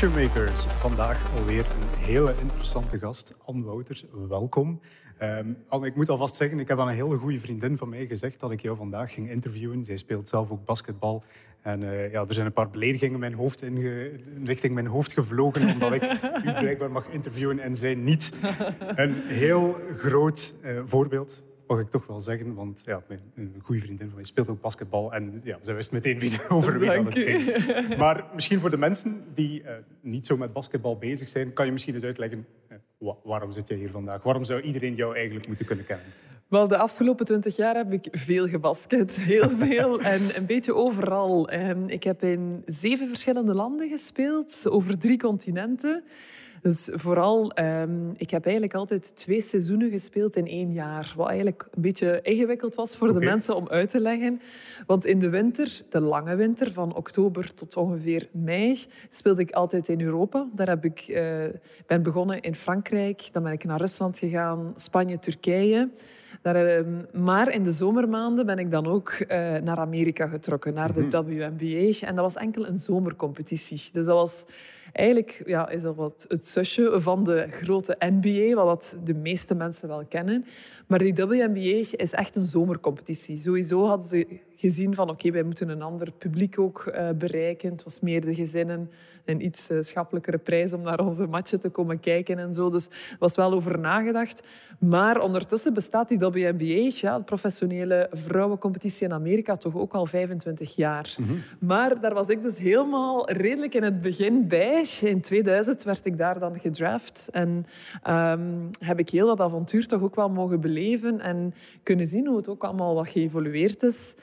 Futuremakers. Vandaag alweer een hele interessante gast, Anne Wouters. Welkom. Um, ik moet alvast zeggen, ik heb aan een hele goede vriendin van mij gezegd dat ik jou vandaag ging interviewen. Zij speelt zelf ook basketbal. En uh, ja, er zijn een paar beledigingen mijn hoofd in richting mijn hoofd gevlogen, omdat ik u blijkbaar mag interviewen en zij niet. Een heel groot uh, voorbeeld mag ik toch wel zeggen. Want ja, een goede vriendin van mij speelt ook basketbal. En ja, ze wist meteen wie, over wie dat het ging. Maar misschien voor de mensen die uh, niet zo met basketbal bezig zijn... kan je misschien eens uitleggen, uh, waarom zit jij hier vandaag? Waarom zou iedereen jou eigenlijk moeten kunnen kennen? Wel, de afgelopen twintig jaar heb ik veel gebasket. Heel veel en een beetje overal. Ehm, ik heb in zeven verschillende landen gespeeld, over drie continenten. Dus vooral, um, ik heb eigenlijk altijd twee seizoenen gespeeld in één jaar. Wat eigenlijk een beetje ingewikkeld was voor de mensen om uit te leggen. Want in de winter, de lange winter, van oktober tot ongeveer mei, speelde ik altijd in Europa. Daar heb ik, uh, ben begonnen in Frankrijk, dan ben ik naar Rusland gegaan, Spanje, Turkije. Daar, ehm, maar in de zomermaanden ben ik dan ook uh, naar Amerika getrokken, naar de mhm. WNBA. En dat was enkel een zomercompetitie. Dus dat was Eigenlijk ja, is dat wat het zusje van de grote NBA, wat de meeste mensen wel kennen. Maar die WNBA is echt een zomercompetitie. Sowieso hadden ze gezien van oké, wij moeten een ander publiek ook uh, bereiken. Het was meer de gezinnen, een iets uh, schappelijkere prijs om naar onze matchen te komen kijken en zo. Dus er was wel over nagedacht. Maar ondertussen bestaat die WNBA, ja, de professionele vrouwencompetitie in Amerika, toch ook al 25 jaar. Mm -hmm. Maar daar was ik dus helemaal redelijk in het begin bij. In 2000 werd ik daar dan gedraft en um, heb ik heel dat avontuur toch ook wel mogen beleven en kunnen zien hoe het ook allemaal wat geëvolueerd is.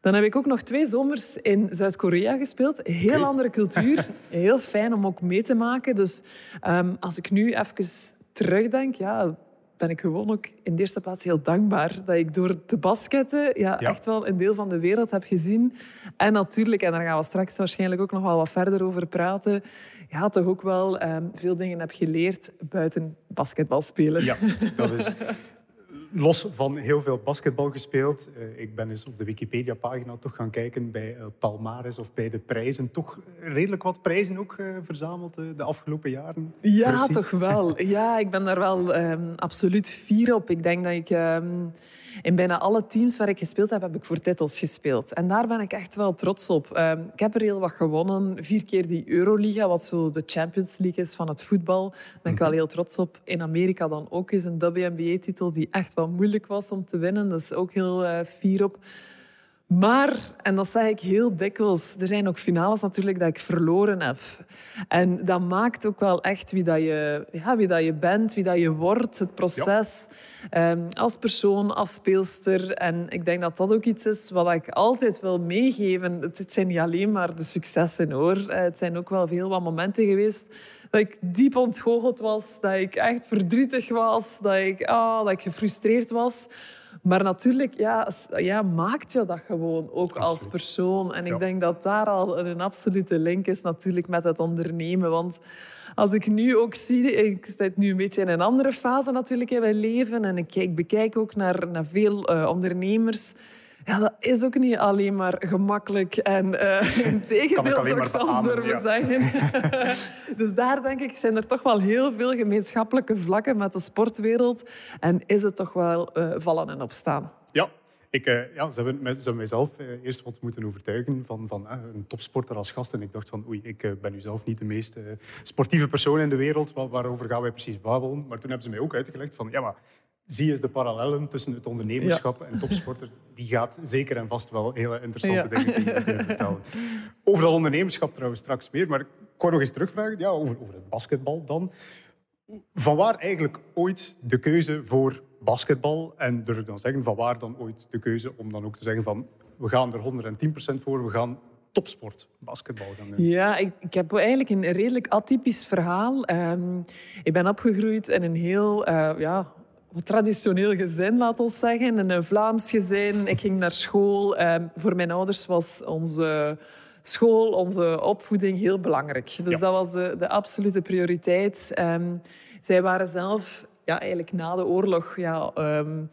Dan heb ik ook nog twee zomers in Zuid-Korea gespeeld. Heel andere cultuur. Heel fijn om ook mee te maken. Dus um, als ik nu even terugdenk, ja, ben ik gewoon ook in de eerste plaats heel dankbaar dat ik door te basketten ja, ja, echt wel een deel van de wereld heb gezien. En natuurlijk, en daar gaan we straks waarschijnlijk ook nog wel wat verder over praten, ja, toch ook wel um, veel dingen heb geleerd buiten basketbal spelen. Ja, dat is los van heel veel basketbal gespeeld. Uh, ik ben eens op de Wikipedia-pagina toch gaan kijken bij uh, Palmares of bij de prijzen. Toch redelijk wat prijzen ook uh, verzameld de afgelopen jaren. Ja, Precies. toch wel. Ja, ik ben daar wel um, absoluut fier op. Ik denk dat ik... Um, in bijna alle teams waar ik gespeeld heb, heb ik voor titels gespeeld. En daar ben ik echt wel trots op. Um, ik heb er heel wat gewonnen. Vier keer die Euroliga, wat zo de Champions League is van het voetbal. Daar ben ik wel heel trots op. In Amerika dan ook eens een WNBA-titel die echt wel moeilijk was om te winnen. Is ook heel uh, fier op. Maar, en dat zeg ik heel dikwijls, er zijn ook finales natuurlijk dat ik verloren heb. En dat maakt ook wel echt wie dat je, ja, wie dat je bent, wie dat je wordt, het proces. Ja. Um, als persoon, als speelster. En ik denk dat dat ook iets is wat ik altijd wil meegeven. Het, zijn niet alleen maar de successen hoor. Eh, het zijn ook wel veel wat momenten geweest dat ik diep ontgoocheld was, dat ik echt verdrietig was, dat ik, oh, dat ik gefrustreerd was. Maar natuurlijk ja, ja, maakt je dat gewoon ook als persoon. En ik ja. denk dat daar al een absolute link is natuurlijk met het ondernemen. Want als ik nu ook zie, ik zit nu een beetje in een andere fase natuurlijk in mijn leven. En ik, ik bekijk ook naar, naar veel uh, ondernemers ja, dat is ook niet alleen maar gemakkelijk en uh, in tegendeel zou ik zelfs durven ja. zeggen. dus daar denk ik zijn er toch wel heel veel gemeenschappelijke vlakken met de sportwereld en is het toch wel uh, vallen en opstaan. Ja, ik, uh, ja, ze hebben, ze mijzelf eerst wat moeten overtuigen van, van een topsporter als gast. En ik dacht van, oei, ik ben nu zelf niet de meest sportieve persoon in de wereld. Waar, waarover gaan wij precies babbelen? Maar toen hebben ze mij ook uitgelegd van, ja, maar zie je de parallellen tussen het ondernemerschap ja. en topsporter. Die gaat zeker en vast wel hele interessante ja. dingen kunnen vertellen. Over dat ondernemerschap trouwens straks meer. Maar ik wou nog eens terugvragen ja, over, over het basketbal dan. Van waar eigenlijk ooit de keuze voor basketbal? En durf ik dan zeggen, van waar dan ooit de keuze om dan ook te zeggen van we gaan er 110% voor, we gaan topsport, basketbal gaan doen? Ja, ik, ik heb eigenlijk een redelijk atypisch verhaal. Um, ik ben opgegroeid in een heel uh, ja, traditioneel gezin, laat ons zeggen. Een Vlaams gezin. Ik ging naar school. Um, voor mijn ouders was onze school, onze opvoeding heel belangrijk. Dus ja. dat was de, de absolute prioriteit. Um, zij waren zelf ja, eigenlijk na de oorlog... Ja, um,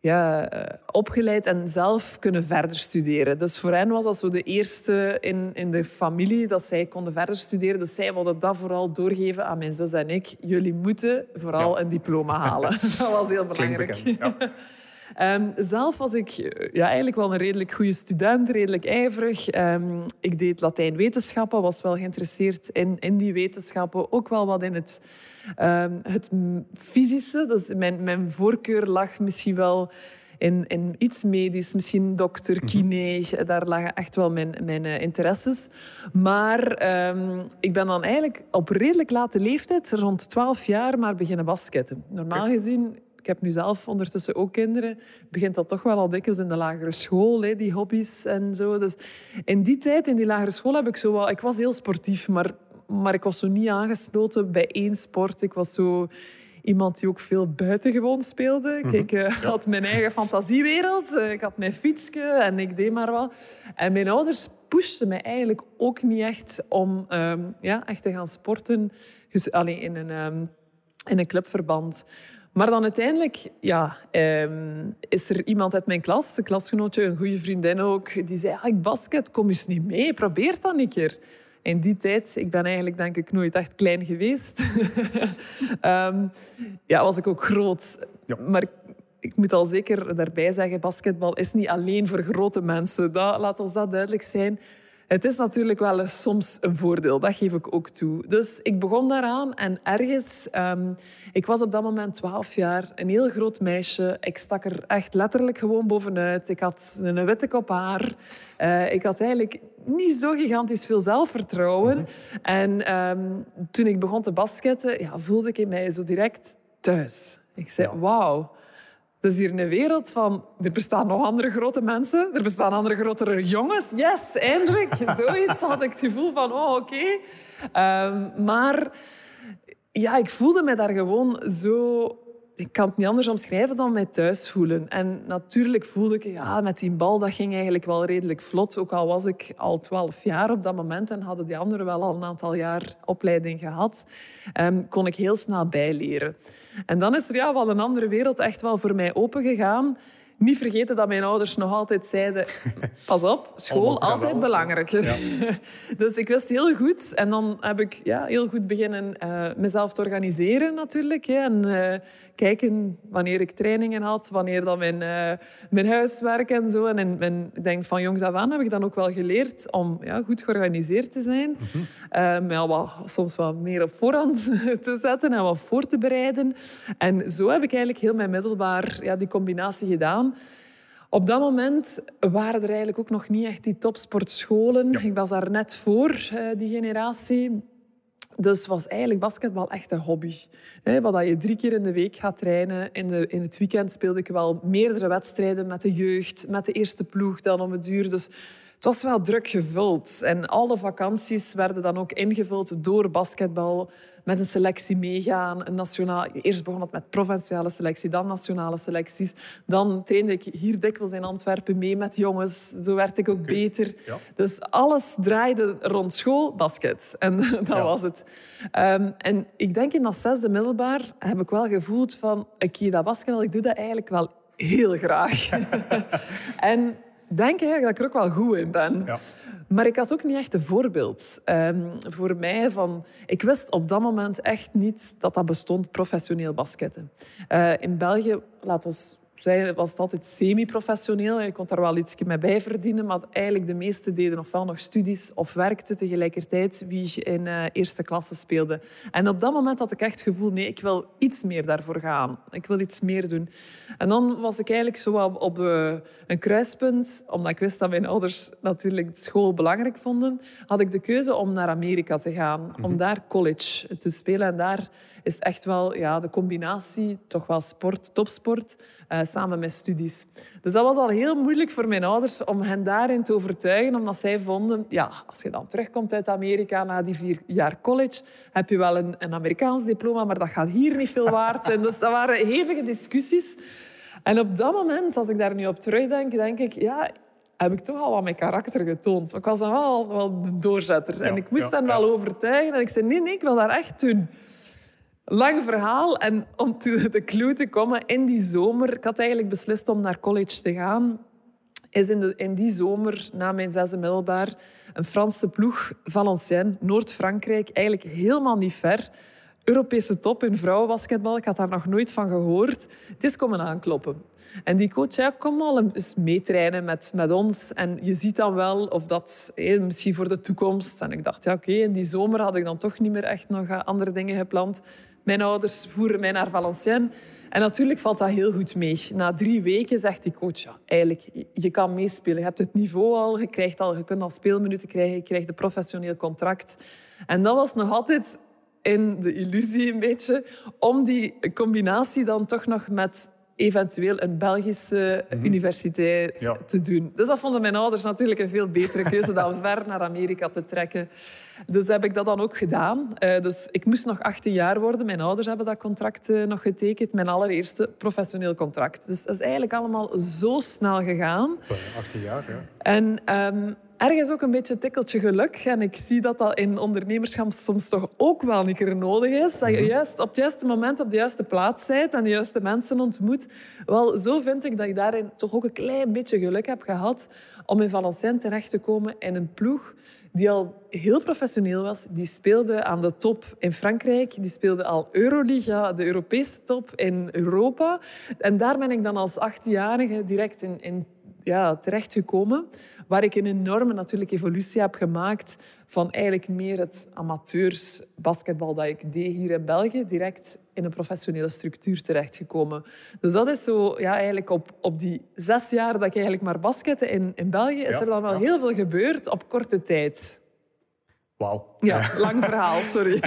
ja, eh, opgeleid en zelf kunnen verder studeren. Dus voor hen was dat zo de eerste in, in de familie dat zij konden verder studeren. Dus zij wilden dat vooral doorgeven aan mijn zus en ik. Jullie moeten vooral een diploma halen. dat was heel belangrijk. ja. Um, zelf was ik eh, ja, eigenlijk wel een redelijk goede student, redelijk ijverig. Um, ik deed Latijn-wetenschappen, was wel geïnteresseerd in, in die wetenschappen. Ook wel wat in het, um, het fysische. Dus mijn, mijn voorkeur lag misschien wel in, in iets medisch, misschien dokter, mhm. kine. Daar lagen echt wel mijn, mijn uh, interesses. Maar um, ik ben dan eigenlijk op redelijk late leeftijd, rond 12 jaar, maar beginnen basketten. Normaal gezien heb nu zelf ondertussen ook kinderen, begint dat toch wel al dikwijls in de lagere school, hè, die hobby's en zo. Dus in die tijd, in die lagere school, heb ik zo wel... Ik was heel sportief, maar, maar ik was zo niet aangesloten bij één sport. Ik was zo iemand die ook veel buitengewoon speelde. Mhm. Ik uh, had mijn eigen fantasiewereld. Eh, ik had mijn fietsje en ik deed maar wat. En mijn ouders pushten mij eigenlijk ook niet echt om um, ja, echt te gaan sporten. Dus, alleen in een, um, in een clubverband. Maar dan uiteindelijk ja, um, is er iemand uit mijn klas, een klasgenootje, een goede vriendin ook, die zei, ah, ik basket, kom eens niet mee, probeer dat een keer. In die tijd, ik ben eigenlijk denk ik nooit echt klein geweest, um, ja, was ik ook groot. Ja. Maar ik moet al zeker daarbij zeggen, basketbal is niet alleen voor grote mensen. Dat, laat ons dat duidelijk zijn. Het is natuurlijk wel eens soms een voordeel, dat geef ik ook toe. Dus ik begon daaraan en ergens... Um, ik was op dat moment 12 jaar, een heel groot meisje. Ik stak er echt letterlijk gewoon bovenuit. Ik had een witte kop haar. Uh, ik had eigenlijk niet zo gigantisch veel zelfvertrouwen. Mm -hmm. En um, toen ik begon te basketten, ja, voelde ik mij zo direct thuis. Ik zei, ja. wauw. Dat is hier een wereld van... Er bestaan nog andere grote mensen. Er bestaan andere grotere jongens. Yes, eindelijk. Zoiets had ik het gevoel van, oh, oké. Okay. Um, maar ja, ik voelde me daar gewoon zo... Ik kan het niet anders omschrijven dan mij thuis voelen. En natuurlijk voelde ik, ja, met die bal, dat ging eigenlijk wel redelijk vlot. Ook al was ik al twaalf jaar op dat moment en hadden die anderen wel al een aantal jaar opleiding gehad, um, kon ik heel snel bijleren. En dan is er ja, wel een andere wereld echt wel voor mij opengegaan niet vergeten dat mijn ouders nog altijd zeiden... Pas op, school altijd belangrijker. Ja. dus ik wist heel goed. En dan heb ik ja, heel goed beginnen uh, mezelf te organiseren natuurlijk. Hè, en uh, kijken wanneer ik trainingen had, wanneer dan mijn, uh, mijn huiswerk en zo. En, en ik denk van jongs af aan heb ik dan ook wel geleerd om ja, goed georganiseerd te zijn. Mm -hmm. ja, wat, soms wat meer op voorhand te zetten en wat voor te bereiden. En zo heb ik eigenlijk heel mijn middelbaar ja, die combinatie gedaan. Op dat moment waren er eigenlijk ook nog niet echt die topsportscholen. Ja. Ik was daar net voor, die generatie. Dus was eigenlijk basketbal echt een hobby. Hè, wat je drie keer in de week gaat trainen. In, in het weekend speelde ik wel meerdere wedstrijden met de jeugd, met de eerste ploeg dan om het duur. Dus het was wel druk gevuld. En alle vakanties werden dan ook ingevuld door basketbal met een selectie meegaan. Een nationaal, eerst begon het met provinciale selectie, dan nationale selecties. Dan trainde ik hier dikwijls in Antwerpen mee met jongens. Zo werd ik ook okay. beter. Ja. Dus alles draaide rond school, basket. En dat ja. was het. Um, en ik denk in dat zesde middelbaar heb ik wel gevoeld van... Oké, okay, dat basketbal, ik doe dat eigenlijk wel heel graag. en denk eigenlijk dat ik er ook wel goed in ben. Ja. Maar ik had ook niet echt een voorbeeld. Um, voor mij van... Ik wist op dat moment echt niet dat dat bestond, professioneel basketten. Uh, in België, we zei, was het altijd semi-professioneel. Je kon daar wel iets mee bij verdienen, maar eigenlijk de meeste deden ofwel nog studies of werkten tegelijkertijd wie in uh, eerste klasse speelde. En op dat moment had ik echt het gevoel, nee, ik wil iets meer daarvoor gaan. Ik wil iets meer doen. En dan was ik eigenlijk zo op, uh, een kruispunt, omdat ik wist dat mijn ouders natuurlijk school belangrijk vonden, had ik de keuze om naar Amerika te gaan, mm -hmm. om daar college te spelen en daar is echt wel ja, de combinatie, toch wel sport, topsport, uh, samen met studies. Dus dat was al heel moeilijk voor mijn ouders om hen daarin te overtuigen, omdat zij vonden, ja, als je dan terugkomt uit Amerika na die vier jaar college, heb je wel een, een Amerikaans diploma, maar dat gaat hier niet veel waard zijn. Dus dat waren hevige discussies. En op dat moment, als ik daar nu op terugdenk, denk ik, ja, heb ik toch al wat mijn karakter getoond. Ik was dan wel, wel de doorzetter. Ja, en ik moest ja, hen wel overtuigen. En ik zei, nee, nee, ik wil daar echt doen. Lang verhaal. En om to de clue te komen, in die zomer... Ik had eigenlijk beslist om naar college te gaan. Is in, de, in die zomer, na mijn zesde middelbaar, een Franse ploeg, Valenciennes, Noord-Frankrijk, eigenlijk helemaal niet ver. Europese top in vrouwenbasketbal. Ik had daar nog nooit van gehoord. Het is komen aankloppen. En die coach zei, kom al eens meetrainen met, met ons. En je ziet dan wel of dat misschien voor de toekomst. En ik dacht, ja oké, in die zomer had ik dan toch niet meer echt nog andere dingen gepland. Mijn ouders voeren mij naar Valenciennes. En natuurlijk valt dat heel goed mee. Na drie weken zegt die coach, ja, eigenlijk, je kan meespelen. Je hebt het niveau al, je, krijgt al, je kunt al speelminuten krijgen, je krijgt een professioneel contract. En dat was nog altijd in de illusie een beetje, om die combinatie dan toch nog met eventueel een Belgische mhm. universiteit te doen. Dus dat vonden mijn ouders natuurlijk een veel betere keuze dan ver naar Amerika te trekken. Dus heb ik dat dan ook gedaan. Uh, dus ik moest nog 18 jaar worden. Mijn ouders hebben dat contract uh, nog getekend. Mijn allereerste professioneel contract. Dus dat is eigenlijk allemaal zo snel gegaan. 18 jaar, ja. En um, ergens ook een beetje een tikkeltje geluk. En ik zie dat dat in ondernemerschap soms toch ook wel een keer nodig is. Dat je mhm. juist op het juiste moment op de juiste plaats bent en de juiste mensen ontmoet. Wel, zo vind ik dat ik daarin toch ook een klein beetje geluk heb gehad om in Valenciennes terecht te komen in een ploeg die al heel professioneel was. Die speelde aan de top in Frankrijk. Die speelde al Euroliga, de Europese top in Europa. En daar ben ik dan als 18-jarige direct in, in ja, terechtgekomen. Waar ik een enorme natuurlijk evolutie heb gemaakt van eigenlijk meer het amateurs basketbal dat ik deed hier in België, direct in een professionele structuur terechtgekomen. Dus dat is zo, ja, eigenlijk op, op die zes jaar dat ik eigenlijk maar basketten in, in België, is er dan wel heel veel gebeurd op korte tijd. Wauw. Ja, lang verhaal, sorry.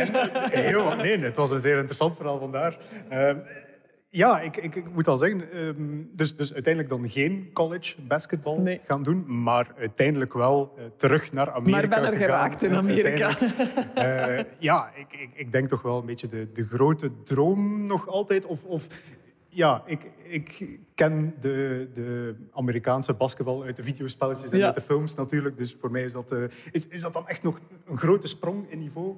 heel, nee, het was een zeer interessant verhaal vandaar. Uh, ja, ik, ik, ik, moet al zeggen, um, dus, dus uiteindelijk dan geen college basketbal gaan doen, maar uiteindelijk wel uh, terug naar Amerika. Maar ben er geraakt in Amerika. Uh, ja, ik, ik, ik denk toch wel een beetje de, de grote droom nog altijd. Of, of ja, ik, ik ken de, de Amerikaanse basketbal uit de videospelletjes en uit de films natuurlijk. Dus voor mij is dat, uh, is, is dat dan echt nog een grote sprong in niveau?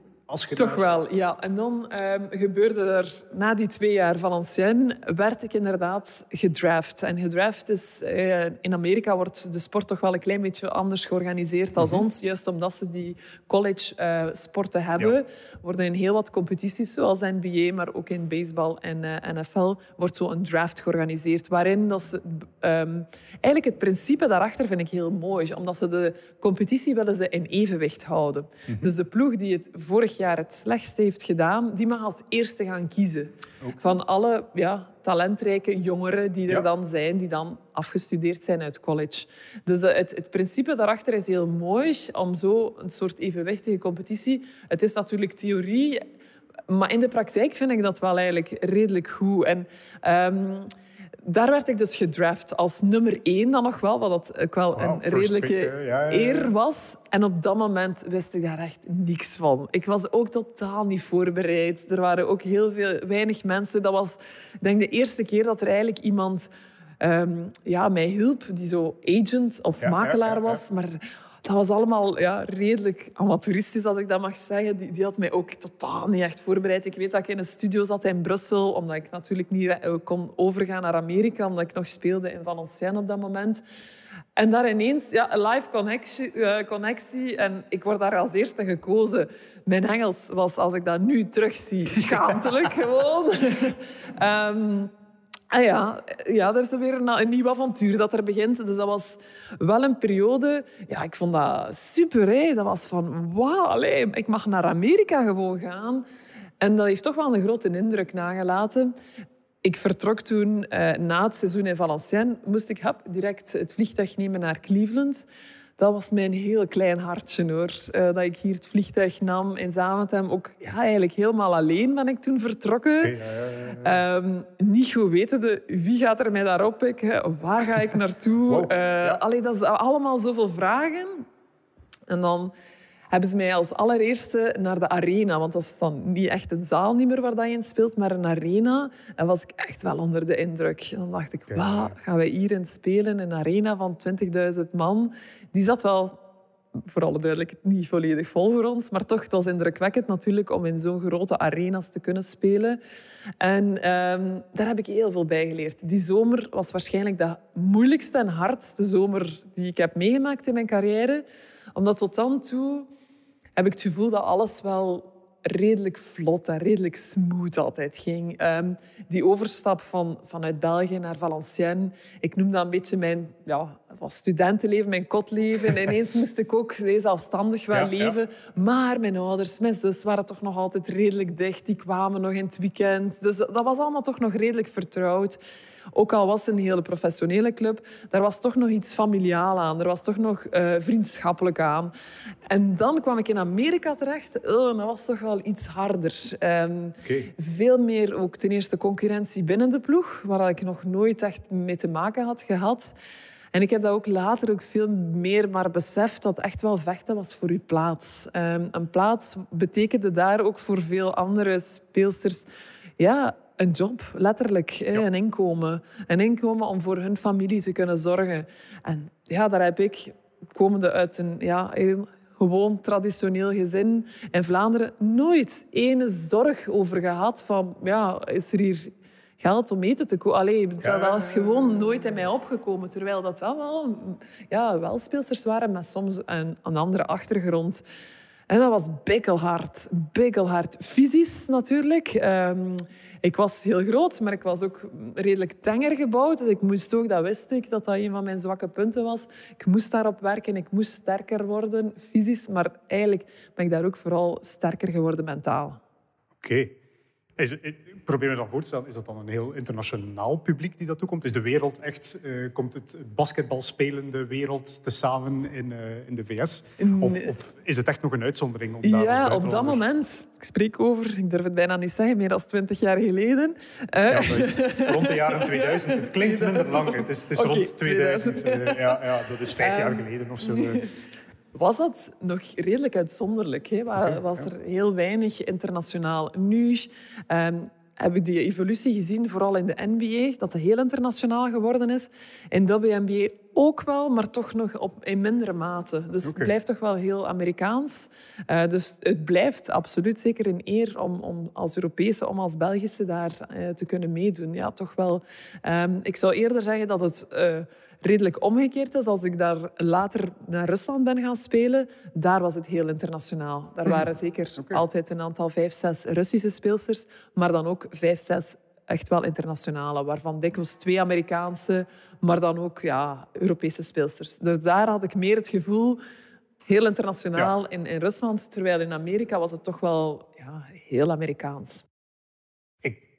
Toch wel, ja. En dan um, gebeurde er, na die twee jaar Valenciennes, werd ik inderdaad gedraft. En gedraft is, uh, in Amerika wordt de sport toch wel een klein beetje anders georganiseerd als mm ons. Juist omdat ze die college uh, sporten hebben, ja. worden in heel wat competities, zoals NBA, maar ook in baseball en uh, eh, NFL, wordt zo een draft georganiseerd. Waarin dat ze, um, eigenlijk het principe daarachter vind ik heel mooi. Omdat ze de competitie willen ze in evenwicht houden. Mm -hmm. Dus de ploeg die het vorig jaar het slechtste heeft gedaan, die mag als eerste gaan kiezen. Van alle ja, talentrijke jongeren die er dan zijn, die dan afgestudeerd zijn uit college. Dus eh, het, het principe daarachter is heel mooi, om zo een soort evenwichtige competitie... Het is natuurlijk theorie, maar in de praktijk vind ik dat wel eigenlijk redelijk goed. En... Um, daar werd ik dus gedraft als nummer één dan nog wel, wat dat ook wel een redelijke eer was. En op dat moment wist ik daar echt niks van. Ik was ook totaal niet voorbereid. Er waren ook heel veel, weinig mensen. Dat was, ik denk, de eerste keer dat er eigenlijk iemand um, ja, mij hielp, die zo agent of makelaar was. Maar dat was allemaal ja, redelijk amateuristisch, als ik dat mag zeggen. Die, die, had mij ook totaal niet echt voorbereid. Ik weet dat ik in een studio zat in Brussel, omdat ik natuurlijk niet eh, kon overgaan naar Amerika, omdat ik nog speelde in Valenciennes op dat moment. En daar ineens ja, een live connectie, uh, connectie. En ik word daar als eerste gekozen. Mijn Engels was, als ik dat nu terugzie, schaamtelijk gewoon. um, Ah ja, ja, er is weer een, nieuw avontuur dat er begint. Dus dat was wel een periode... Ja, ik vond dat super. Dat was van, wauw, ik mag naar Amerika gewoon gaan. En dat heeft toch wel een grote indruk nagelaten. Ik vertrok toen, eh, na het seizoen in Valenciennes, moest ik hap, direct het vliegtuig nemen naar Cleveland dat was mijn heel klein hartje hoor. Uh, dat ik hier het vliegtuig nam in Zaventem. Ook ja, eigenlijk helemaal alleen ben ik toen vertrokken. Okay, ja, ja, um, niet goed wetende wie gaat er mij daarop pikken, waar ga ik naartoe. Wow, uh, allee, dat is allemaal zoveel vragen. En dan hebben ze mij als allereerste naar de arena, want dat is dan niet echt een zaal niet meer waar dat je in speelt, maar een arena. En was ik echt wel onder de indruk. En dan dacht ik, wat gaan wij hier in spelen? Een arena van 20.000 man. Die zat wel voor alle duidelijkheid niet volledig vol voor ons. Maar toch, het was indrukwekkend natuurlijk om in zo'n grote arena's te kunnen spelen. En ehm, daar heb ik heel veel bij geleerd. Die zomer was waarschijnlijk de moeilijkste en hardste zomer die ik heb meegemaakt in mijn carrière. Omdat tot dan toe heb ik het gevoel dat alles wel redelijk vlot en redelijk smooth altijd ging. Ehm, die overstap van, vanuit België naar Valenciennes, ik noem dat een beetje mijn ja, studentenleven, mijn kotleven. Ineens moest ik ook zelfstandig wel leven. Maar mijn ouders, mijn zus waren toch nog altijd redelijk dicht. Die kwamen nog in het weekend. Dus dat was allemaal toch nog redelijk vertrouwd. Ook al was het een hele professionele club, daar was toch nog iets familiaal aan. Er was toch nog uh, vriendschappelijk aan. En dan kwam ik in Amerika terecht. Oh, dat was toch wel iets harder. Um, Veel meer ook ten eerste concurrentie binnen de ploeg, waar ik nog nooit echt mee te maken had gehad. En ik heb dat ook later ook veel meer maar beseft dat echt wel vechten was voor uw plaats. Um, een plaats betekende daar ook voor veel andere speelsters ja, een job, letterlijk. Een inkomen. Een inkomen om voor hun familie te kunnen zorgen. En ja, daar heb ik, komende uit een ja, gewoon traditioneel gezin in Vlaanderen, nooit ene zorg over gehad van, ja, is er hier geld om eten te kopen? Allee, dat was gewoon nooit in mij opgekomen. Terwijl dat wel, ja, wel speelsters waren met soms een, een andere achtergrond. En dat was bikkelhard. Bikkelhard. Fysisch natuurlijk. Um, ik was heel groot, maar ik was ook redelijk tenger gebouwd. Dus ik moest ook, dat wist ik, dat dat een van mijn zwakke punten was. Ik moest daarop werken, ik moest sterker worden, fysisch. Maar eigenlijk ben ik daar ook vooral sterker geworden mentaal. Oké. Is, ik probeer me dan voor te stellen, is dat dan een heel internationaal publiek die dat toekomt? Is de wereld echt, uh, komt het basketbalspelende wereld tezamen in, uh, in de VS? Of, of, is het echt nog een uitzondering? Om ja, op dat moment, ik spreek over, ik durf het bijna niet zeggen, meer dan twintig jaar geleden. Uh, ja, rond de jaren 2000. Het klinkt minder lang, het is, het is rond 2000. 2000. ja, ja, dat is vijf jaar geleden of zo. was dat nog redelijk uitzonderlijk. Hè? Waar, was er heel weinig internationaal. Nu um, heb ik die evolutie gezien, vooral in de NBA, dat het heel internationaal geworden is. In WNBA ook wel, maar toch nog op, in mindere mate. Dus het blijft toch wel heel Amerikaans. Uh, dus het blijft absoluut zeker een eer om, om als Europese, om als Belgische daar uh, te kunnen meedoen. Ja, toch wel. Um, ik zou eerder zeggen dat het... Uh, redelijk omgekeerd is. Als ik daar later naar Rusland ben gaan spelen, daar was het heel internationaal. Daar waren mhm. zeker altijd een aantal vijf, zes Russische speelsters, maar dan ook vijf, zes echt wel internationale, waarvan dikwijls twee Amerikaanse, maar dan ook ja, Europese speelsters. Dus daar had ik meer het gevoel, heel internationaal in, in Rusland, terwijl in Amerika was het toch wel ja, heel Amerikaans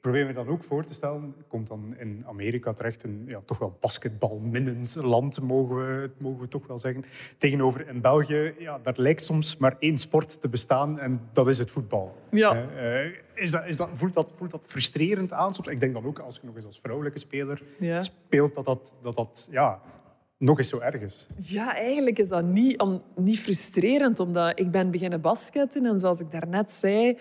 probeer me dan ook voor te stellen, komt dan in Amerika terecht, een ja, toch wel basketbalminnend land, mogen we, mogen we toch wel zeggen. Tegenover in België, ja, daar lijkt soms maar één sport te bestaan en dat is het voetbal. Ja. Uh, is dat, is dat, voelt, dat, voelt dat frustrerend aan soms? Ik denk dan ook, als je nog eens als vrouwelijke speler speelt, dat dat, dat, dat ja, nog eens zo erg is. Ja, eigenlijk is dat niet, om, niet frustrerend, omdat ik ben beginnen basketten en zoals ik daarnet zei,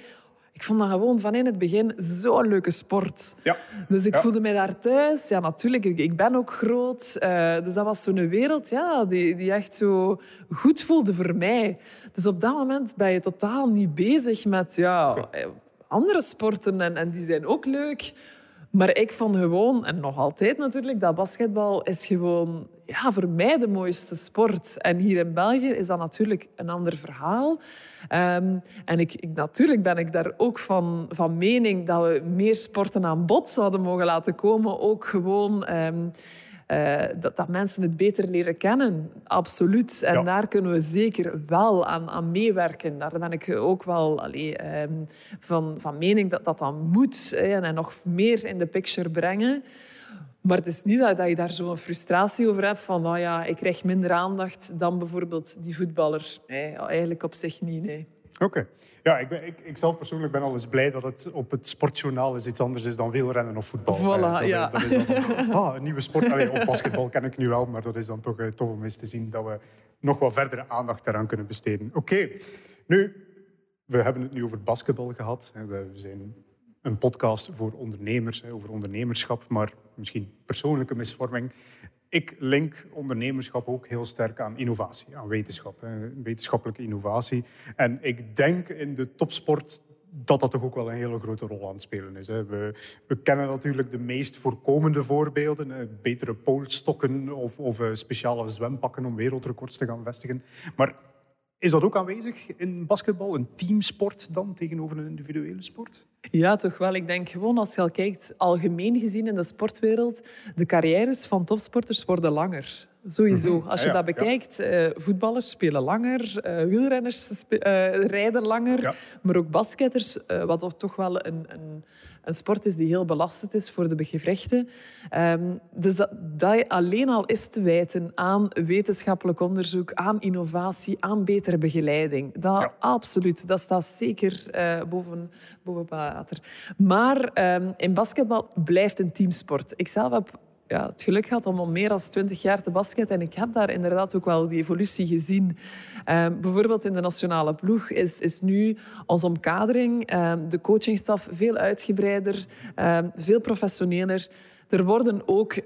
ik vond dat gewoon van in het begin zo'n leuke sport. Ja. Dus ik voelde mij daar thuis. Ja, natuurlijk, ik ben ook groot. Uh, dus dat was zo'n wereld ja, die, die echt zo goed voelde voor mij. Dus op dat moment ben je totaal niet bezig met ja, andere sporten. En, en die zijn ook leuk. Maar ik vond gewoon, en nog altijd natuurlijk, dat basketbal is gewoon ja, voor mij de mooiste sport. En hier in België is dat natuurlijk een ander verhaal. Um, en ik, ik, natuurlijk ben ik daar ook van, van mening dat we meer sporten aan bod zouden mogen laten komen. Ook gewoon... Um, uh, dat, dat, mensen het beter leren kennen. Absoluut. En daar kunnen we zeker wel aan, aan meewerken. Daar ben ik ook wel allee, um, van, van mening dat dat dan moet. Hè, en nog meer in de picture brengen. Maar het is niet dat, dat je daar zo'n frustratie over hebt van oh ja, ik krijg minder aandacht dan bijvoorbeeld die voetballers. Nee, eigenlijk op zich niet, nee. Oké. Ja, ik, ben, ik, ik zelf persoonlijk ben al eens blij dat het op het sportjournaal iets anders is dan wielrennen of voetbal. Voilà, dat, ja. Is dan, ah, een nieuwe sport. Allee, of basketbal ken ik nu wel, maar dat is dan toch uh, tof om eens te zien dat we nog wat verdere aandacht eraan kunnen besteden. Oké, nu, we hebben het nu over basketbal gehad. We zijn een podcast voor ondernemers, over ondernemerschap, maar misschien persoonlijke misvorming. ik link ondernemerschap ook heel sterk aan innovatie, aan wetenschap, wetenschappelijke innovatie. En ik denk in de topsport dat dat toch ook wel een hele grote rol aan het spelen is. We, we kennen natuurlijk de meest voorkomende voorbeelden. Betere poolstokken of, of eh, speciale zwempakken om wereldrecords te gaan vestigen. Maar is dat ook aanwezig in basketbal? Een teamsport dan tegenover een individuele sport? Ja, toch wel. Ik denk gewoon als je al kijkt, algemeen gezien in de sportwereld, de carrières van topsporters worden langer. Sowieso. Mhm. Als je dat bekijkt, uh, voetballers spelen langer, uh, wielrenners uh, rijden langer, maar ook basketters, wat toch wel een, een, een, sport is die heel belastend is voor de gewrichten. Um, dus dat, dat alleen al is te wijten aan wetenschappelijk onderzoek, aan innovatie, aan betere begeleiding. Dat absoluut. Dat staat zeker boven, boven water. Maar um, in basketbal blijft een teamsport. Ik zelf heb ja, het geluk gehad om al meer dan twintig jaar te basketten. En ik heb daar inderdaad ook wel die evolutie gezien. Um, bijvoorbeeld in de nationale ploeg is, is nu onze omkadering, um, de coachingstaf veel uitgebreider, veel professioneler. Er worden ook uh,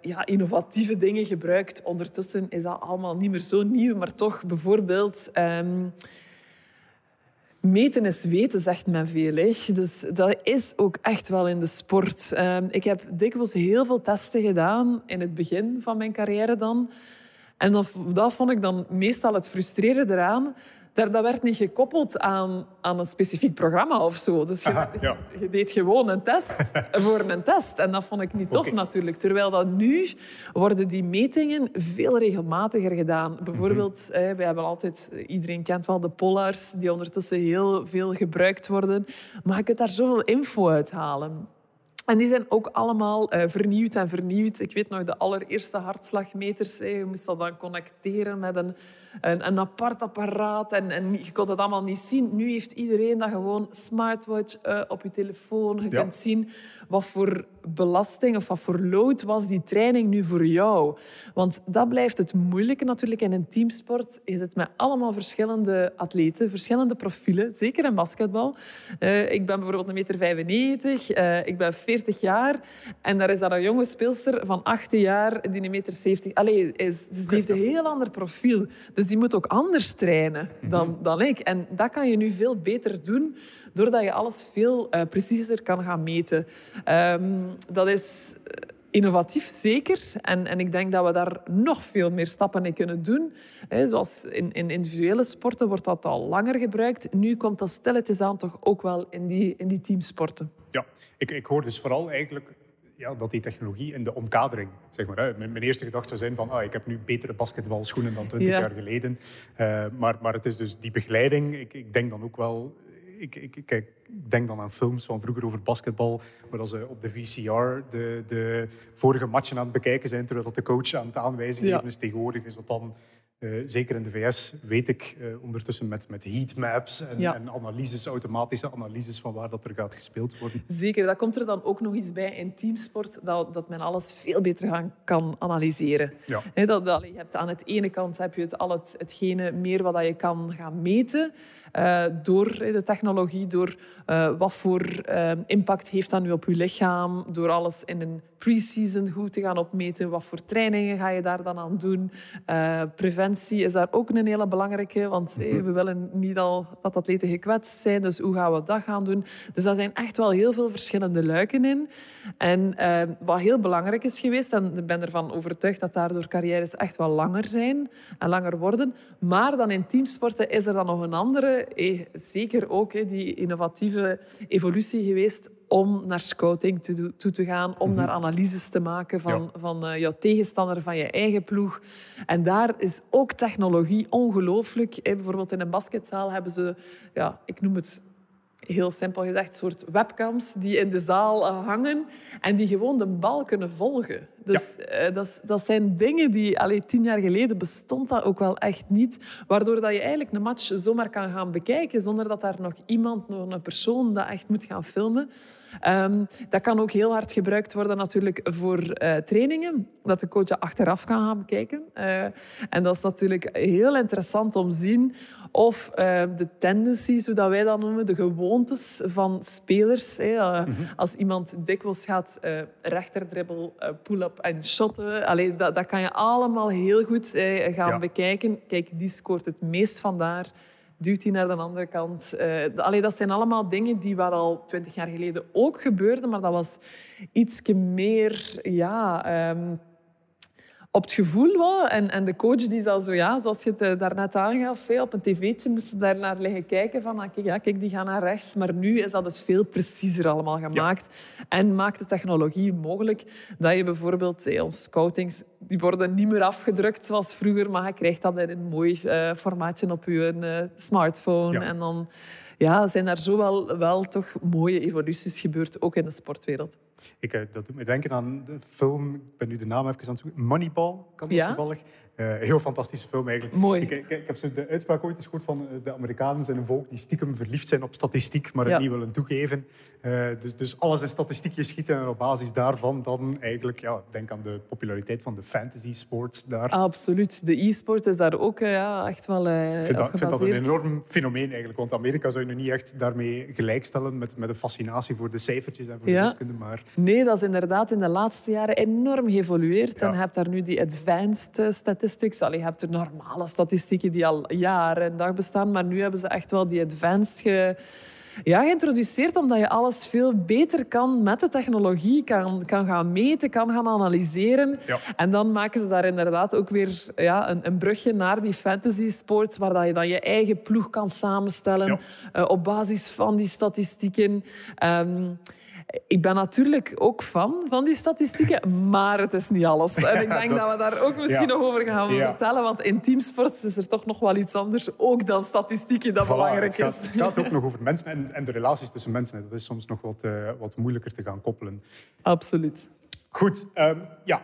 ja, innovatieve dingen gebruikt. Ondertussen is dat allemaal niet meer zo nieuw, maar toch bijvoorbeeld... Meten is weten, zegt men veel. Dus dat is ook echt wel in de sport. Ehm, ik heb dikwijls heel veel testen gedaan in het begin van mijn carrière dan. En dat, dat vond ik dan meestal het frustrerende eraan dat, dat werd niet gekoppeld aan, aan een specifiek programma of zo. Dus je, je deed gewoon een test voor een test. En dat vond ik niet tof natuurlijk. Terwijl dat nu worden die metingen veel regelmatiger gedaan. Bijvoorbeeld, mm we hebben altijd, iedereen kent wel de Polars, die ondertussen heel veel gebruikt worden. Maar je kunt daar zoveel info uithalen. En die zijn ook allemaal uh, vernieuwd en vernieuwd. Ik weet nog, de allereerste hartslagmeters, je moest dat dan connecteren met een een, een apart apparaat en, en je kon het allemaal niet zien. Nu heeft iedereen dat gewoon smartwatch uh, op je telefoon. Je kunt zien wat voor belasting of wat voor load was die training nu voor jou. Want dat blijft het moeilijke natuurlijk in een teamsport. Je zit met allemaal verschillende atleten, verschillende profielen, zeker in basketbal. Uh, ik ben bijvoorbeeld een meter 95, uh, ik ben 40 jaar en daar is daar een jonge speelster van 18 jaar die een meter 70... Allee, is, dus die heeft een heel ander profiel. Dus die moet ook anders trainen dan, mhm. dan ik. En dat kan je nu veel beter doen doordat je alles veel uh, preciezer kan gaan meten. Um, dat is eh, innovatief, zeker. En, en ik denk dat we daar nog veel meer stappen in kunnen doen. He, zoals in, in individuele sporten wordt dat al langer gebruikt. Nu komt dat stilletjes aan toch ook wel in die, in die teamsporten. Ja, ik, ik hoor dus vooral eigenlijk ja, dat die technologie en de omkadering, zeg maar. Hè. Mijn, eerste gedachte zou zijn van, ah, ik heb nu betere basketbalschoenen dan 20 jaar geleden. Uh, maar, maar het is dus die begeleiding. Ik, ik denk dan ook wel... Ik, ik, kijk, ik denk dan aan films van vroeger over basketbal, waar ze op de VCR de, de vorige matchen aan het bekijken zijn, terwijl de coach aan het aanwijzen geven is. Tegenwoordig is dat dan uh, zeker in de VS weet ik uh, ondertussen met, met heatmaps en, ja. en, analyses, automatische analyses van waar dat er gaat gespeeld worden. Zeker, dat komt er dan ook nog eens bij in teamsport, dat, dat men alles veel beter gaan, kan analyseren. Ja. He, dat, dat, je hebt aan de ene kant heb je het, al het, hetgene meer wat je kan gaan meten. Uh, door de technologie, door uh, wat voor uh, impact heeft dat nu op je lichaam, door alles in een pre-season goed te gaan opmeten, wat voor trainingen ga je daar dan aan doen. preventie is daar ook een hele belangrijke, want mhm. we willen niet al dat atleten gekwetst zijn, dus hoe gaan we dat gaan doen? Dus daar zijn echt wel heel veel verschillende luiken in. En wat heel belangrijk is geweest, en ik ben ervan overtuigd dat daardoor carrières echt wel langer zijn en langer worden, maar dan in teamsporten is er dan nog een andere eh, zeker ook die innovatieve evolutie geweest om naar scouting toe, toe te gaan, om mhm. naar analyses te maken van, van uh, jouw tegenstander, van je eigen ploeg. En daar is ook technologie ongelooflijk. bijvoorbeeld in een basketzaal hebben ze, ja, ik noem het heel simpel gezegd, soort webcams die in de zaal eh, hangen en die gewoon de bal kunnen volgen. Dus eh, dat, dat, zijn dingen die... Allee, tien jaar geleden bestond dat ook wel echt niet. Waardoor dat je eigenlijk een match zomaar kan gaan bekijken zonder dat daar nog iemand, nog een persoon dat echt moet gaan filmen. Um, dat kan ook heel hard gebruikt worden natuurlijk voor uh, trainingen. Dat de coach achteraf kan gaan bekijken. Uh, en dat is natuurlijk heel interessant om te zien of uh, de tendencies, hoe dat wij dat noemen, de gewoontes van spelers. Hè. Uh, mm -hmm. Als iemand dikwijls gaat uh, rechterdribbel, pull-up en shotten. Allee, dat, dat kan je allemaal heel goed eh, gaan Ja. bekijken. Kijk, die scoort het meest vandaar. Duwt hij naar de andere kant. Eh allee, dat zijn allemaal dingen die wat al twintig jaar geleden ook gebeurden. Maar dat was iets meer... Ja, ehm, op het gevoel wel. En, en de coach die zal zo, ja, zoals je het eh, daarnet aangaf, hè, op een tv'tje moesten daar naar liggen kijken van, ah, kijk, ja, kijk, die gaan naar rechts. Maar nu is dat dus veel preciezer allemaal gemaakt. En maakt de technologie mogelijk dat je bijvoorbeeld, eh, ons scoutings, die worden niet meer afgedrukt zoals vroeger, maar je krijgt dat in een mooi eh, formaatje op je smartphone. Ja. En dan ja, zijn daar zo wel, wel toch mooie evoluties gebeurd, ook in de sportwereld. Ik, eh, dat doet me denken aan de film, ik ben nu de naam even aan het zoeken, Moneyball, kan dat Ja. toevallig. Een heel fantastische film eigenlijk. Mooi. Ik, ik, ik heb zo de uitspraak ooit eens gehoord van eh, de Amerikanen zijn een volk die stiekem verliefd zijn op statistiek, maar het Ja. niet willen toegeven. Eh, dus, dus alles in statistiekjes schieten en op basis daarvan dan eigenlijk, ja, denk aan de populariteit van de fantasy sports daar. Absoluut. De e-sport is daar ook ja, echt wel Ik vind, dat, ik vind dat een enorm fenomeen eigenlijk. Want Amerika zou je nu niet echt daarmee gelijkstellen met, met een fascinatie voor de cijfertjes en voor de wiskunde. Maar Nee, dat is inderdaad in de laatste jaren enorm geëvolueerd. En je hebt daar nu die advanced eh, statistics. Allee, je hebt de normale statistieken die al jaren en dag bestaan. Maar nu hebben ze echt wel die advanced ge, ja, geïntroduceerd. Omdat je alles veel beter kan met de technologie. Kan, kan gaan meten, kan gaan analyseren. Ja. En dan maken ze daar inderdaad ook weer ja, een, een brugje naar die fantasy sports. Waar dat je dan je eigen ploeg kan samenstellen. Ja. eh, op basis van die statistieken. Ehm, ik ben natuurlijk ook fan van die statistieken, maar het is niet alles. En ik denk dat- we daar ook misschien nog over gaan vertellen, want in teamsport is er toch nog wel iets anders, ook dan statistieken, dat Voilà, belangrijk het gaat, is. Het gaat ook nog over mensen en, en de relaties tussen mensen. Dat is soms nog wat, eh, wat moeilijker te gaan koppelen. Absoluut. Goed, ehm, ja.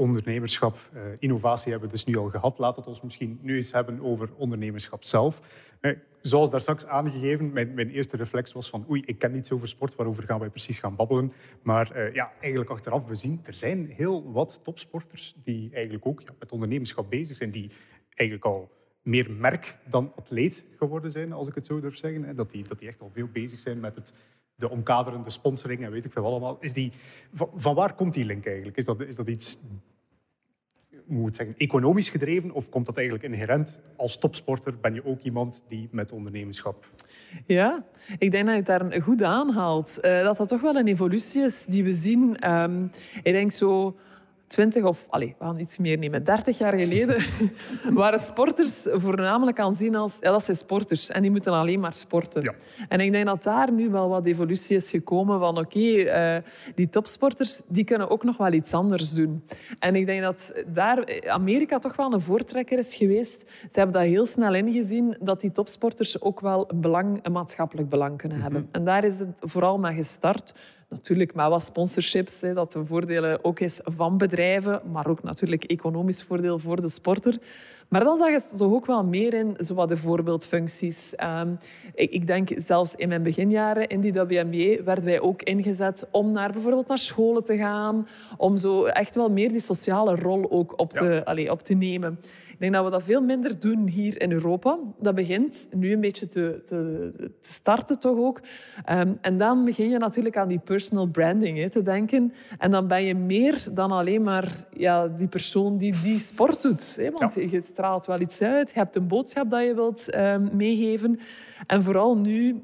Ondernemerschap, eh, innovatie hebben we dus nu al gehad. We het ons misschien nu eens hebben over ondernemerschap zelf. Eh, zoals daar straks aangegeven, mijn, mijn eerste reflex was van oei, ik ken niets over sport, waarover gaan wij precies gaan babbelen. Maar eh, ja, eigenlijk achteraf bezien, er zijn heel wat topsporters die eigenlijk ook ja, met ondernemerschap bezig zijn, die eigenlijk al meer merk dan atleet geworden zijn, als ik het zo durf zeggen. Dat, die, dat die echt al veel bezig zijn met het, de omkaderende sponsoring en weet ik veel allemaal. Is die, van, van waar komt die link eigenlijk? Is dat, is dat iets moet zeggen, economisch gedreven of komt dat eigenlijk inherent? Als topsporter ben je ook iemand die met ondernemerschap... Ja, ik denk dat je het daar goed aanhaalt. Eh, dat dat toch wel een evolutie is die we zien. Ehm, ik denk zo 20 of, allez, we gaan iets meer nemen, 30 jaar geleden waren sporters voornamelijk aanzien als, ja, dat zijn sporters en die moeten alleen maar sporten. Ja. En ik denk dat daar nu wel wat evolutie is gekomen van oké, eh, die topsporters die kunnen ook nog wel iets anders doen. En ik denk dat daar Amerika toch wel een voortrekker is geweest. Ze hebben dat heel snel ingezien dat die topsporters ook wel een, belang, een maatschappelijk belang kunnen hebben. En daar is het vooral mee gestart. Natuurlijk met wat sponsorships, hè, dat een voordelen ook is van bedrijven, maar ook natuurlijk economisch voordeel voor de sporter. Maar dan zag je toch ook wel meer in zowat de voorbeeldfuncties. Ehm, ik, ik denk zelfs in mijn beginjaren in die WNBA werden wij ook ingezet om naar, bijvoorbeeld naar scholen te gaan, om zo echt wel meer die sociale rol ook op te, op te nemen. Ik denk dat we dat veel minder doen hier in Europa. Dat begint nu een beetje te, te, te starten toch ook. Ehm, en dan begin je natuurlijk aan die personal branding hè, te denken. En dan ben je meer dan alleen maar ja, die persoon die die sport doet. Hè? Want je straalt wel iets uit, je hebt een boodschap dat je wilt ehm, meegeven. En vooral nu,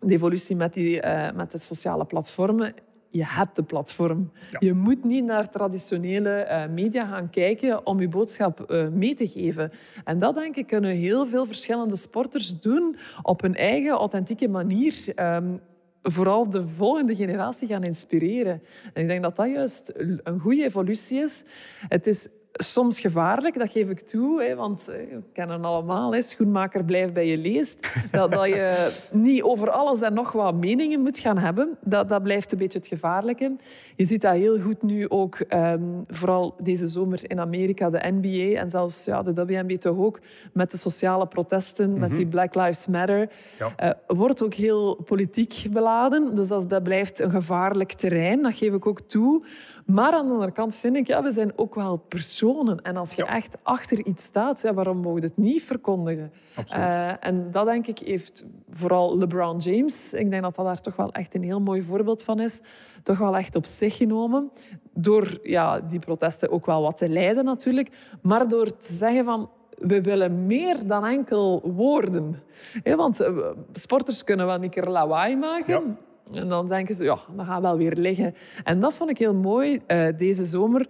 de evolutie met, die, eh, met de sociale platformen je hebt de platform. Je moet niet naar traditionele eh, media gaan kijken om je boodschap eh, mee te geven. En dat, denk ik, kunnen heel veel verschillende sporters doen op hun eigen authentieke manier. Ehm, vooral de volgende generatie gaan inspireren. En ik denk dat dat juist een goede evolutie is. Het is soms gevaarlijk, dat geef ik toe. Hè, want eh, we kennen allemaal, hè, schoenmaker blijft bij je leest. Dat, dat je niet over alles en nog wat meningen moet gaan hebben. Dat, dat blijft een beetje het gevaarlijke. Je ziet dat heel goed nu ook, ehm, vooral deze zomer in Amerika, de NBA en zelfs ja, de WNBA toch ook, met de sociale protesten, met die Black Lives Matter. Ja. Eh, wordt ook heel politiek beladen. Dus dat, dat blijft een gevaarlijk terrein. Dat geef ik ook toe. Maar aan de andere kant vind ik, ja, we zijn ook wel personen. En als je echt achter iets staat, ja, waarom mogen het niet verkondigen? Uh, en dat denk ik heeft vooral LeBron James, ik denk dat dat daar toch wel echt een heel mooi voorbeeld van is, toch wel echt op zich genomen. Door ja, die protesten ook wel wat te leiden natuurlijk, maar door te zeggen van we willen meer dan enkel woorden. want eh, sporters kunnen wel een keer lawaai maken. En dan denken ze, ja, dan gaan we wel weer liggen. En dat vond ik heel mooi uh, deze zomer.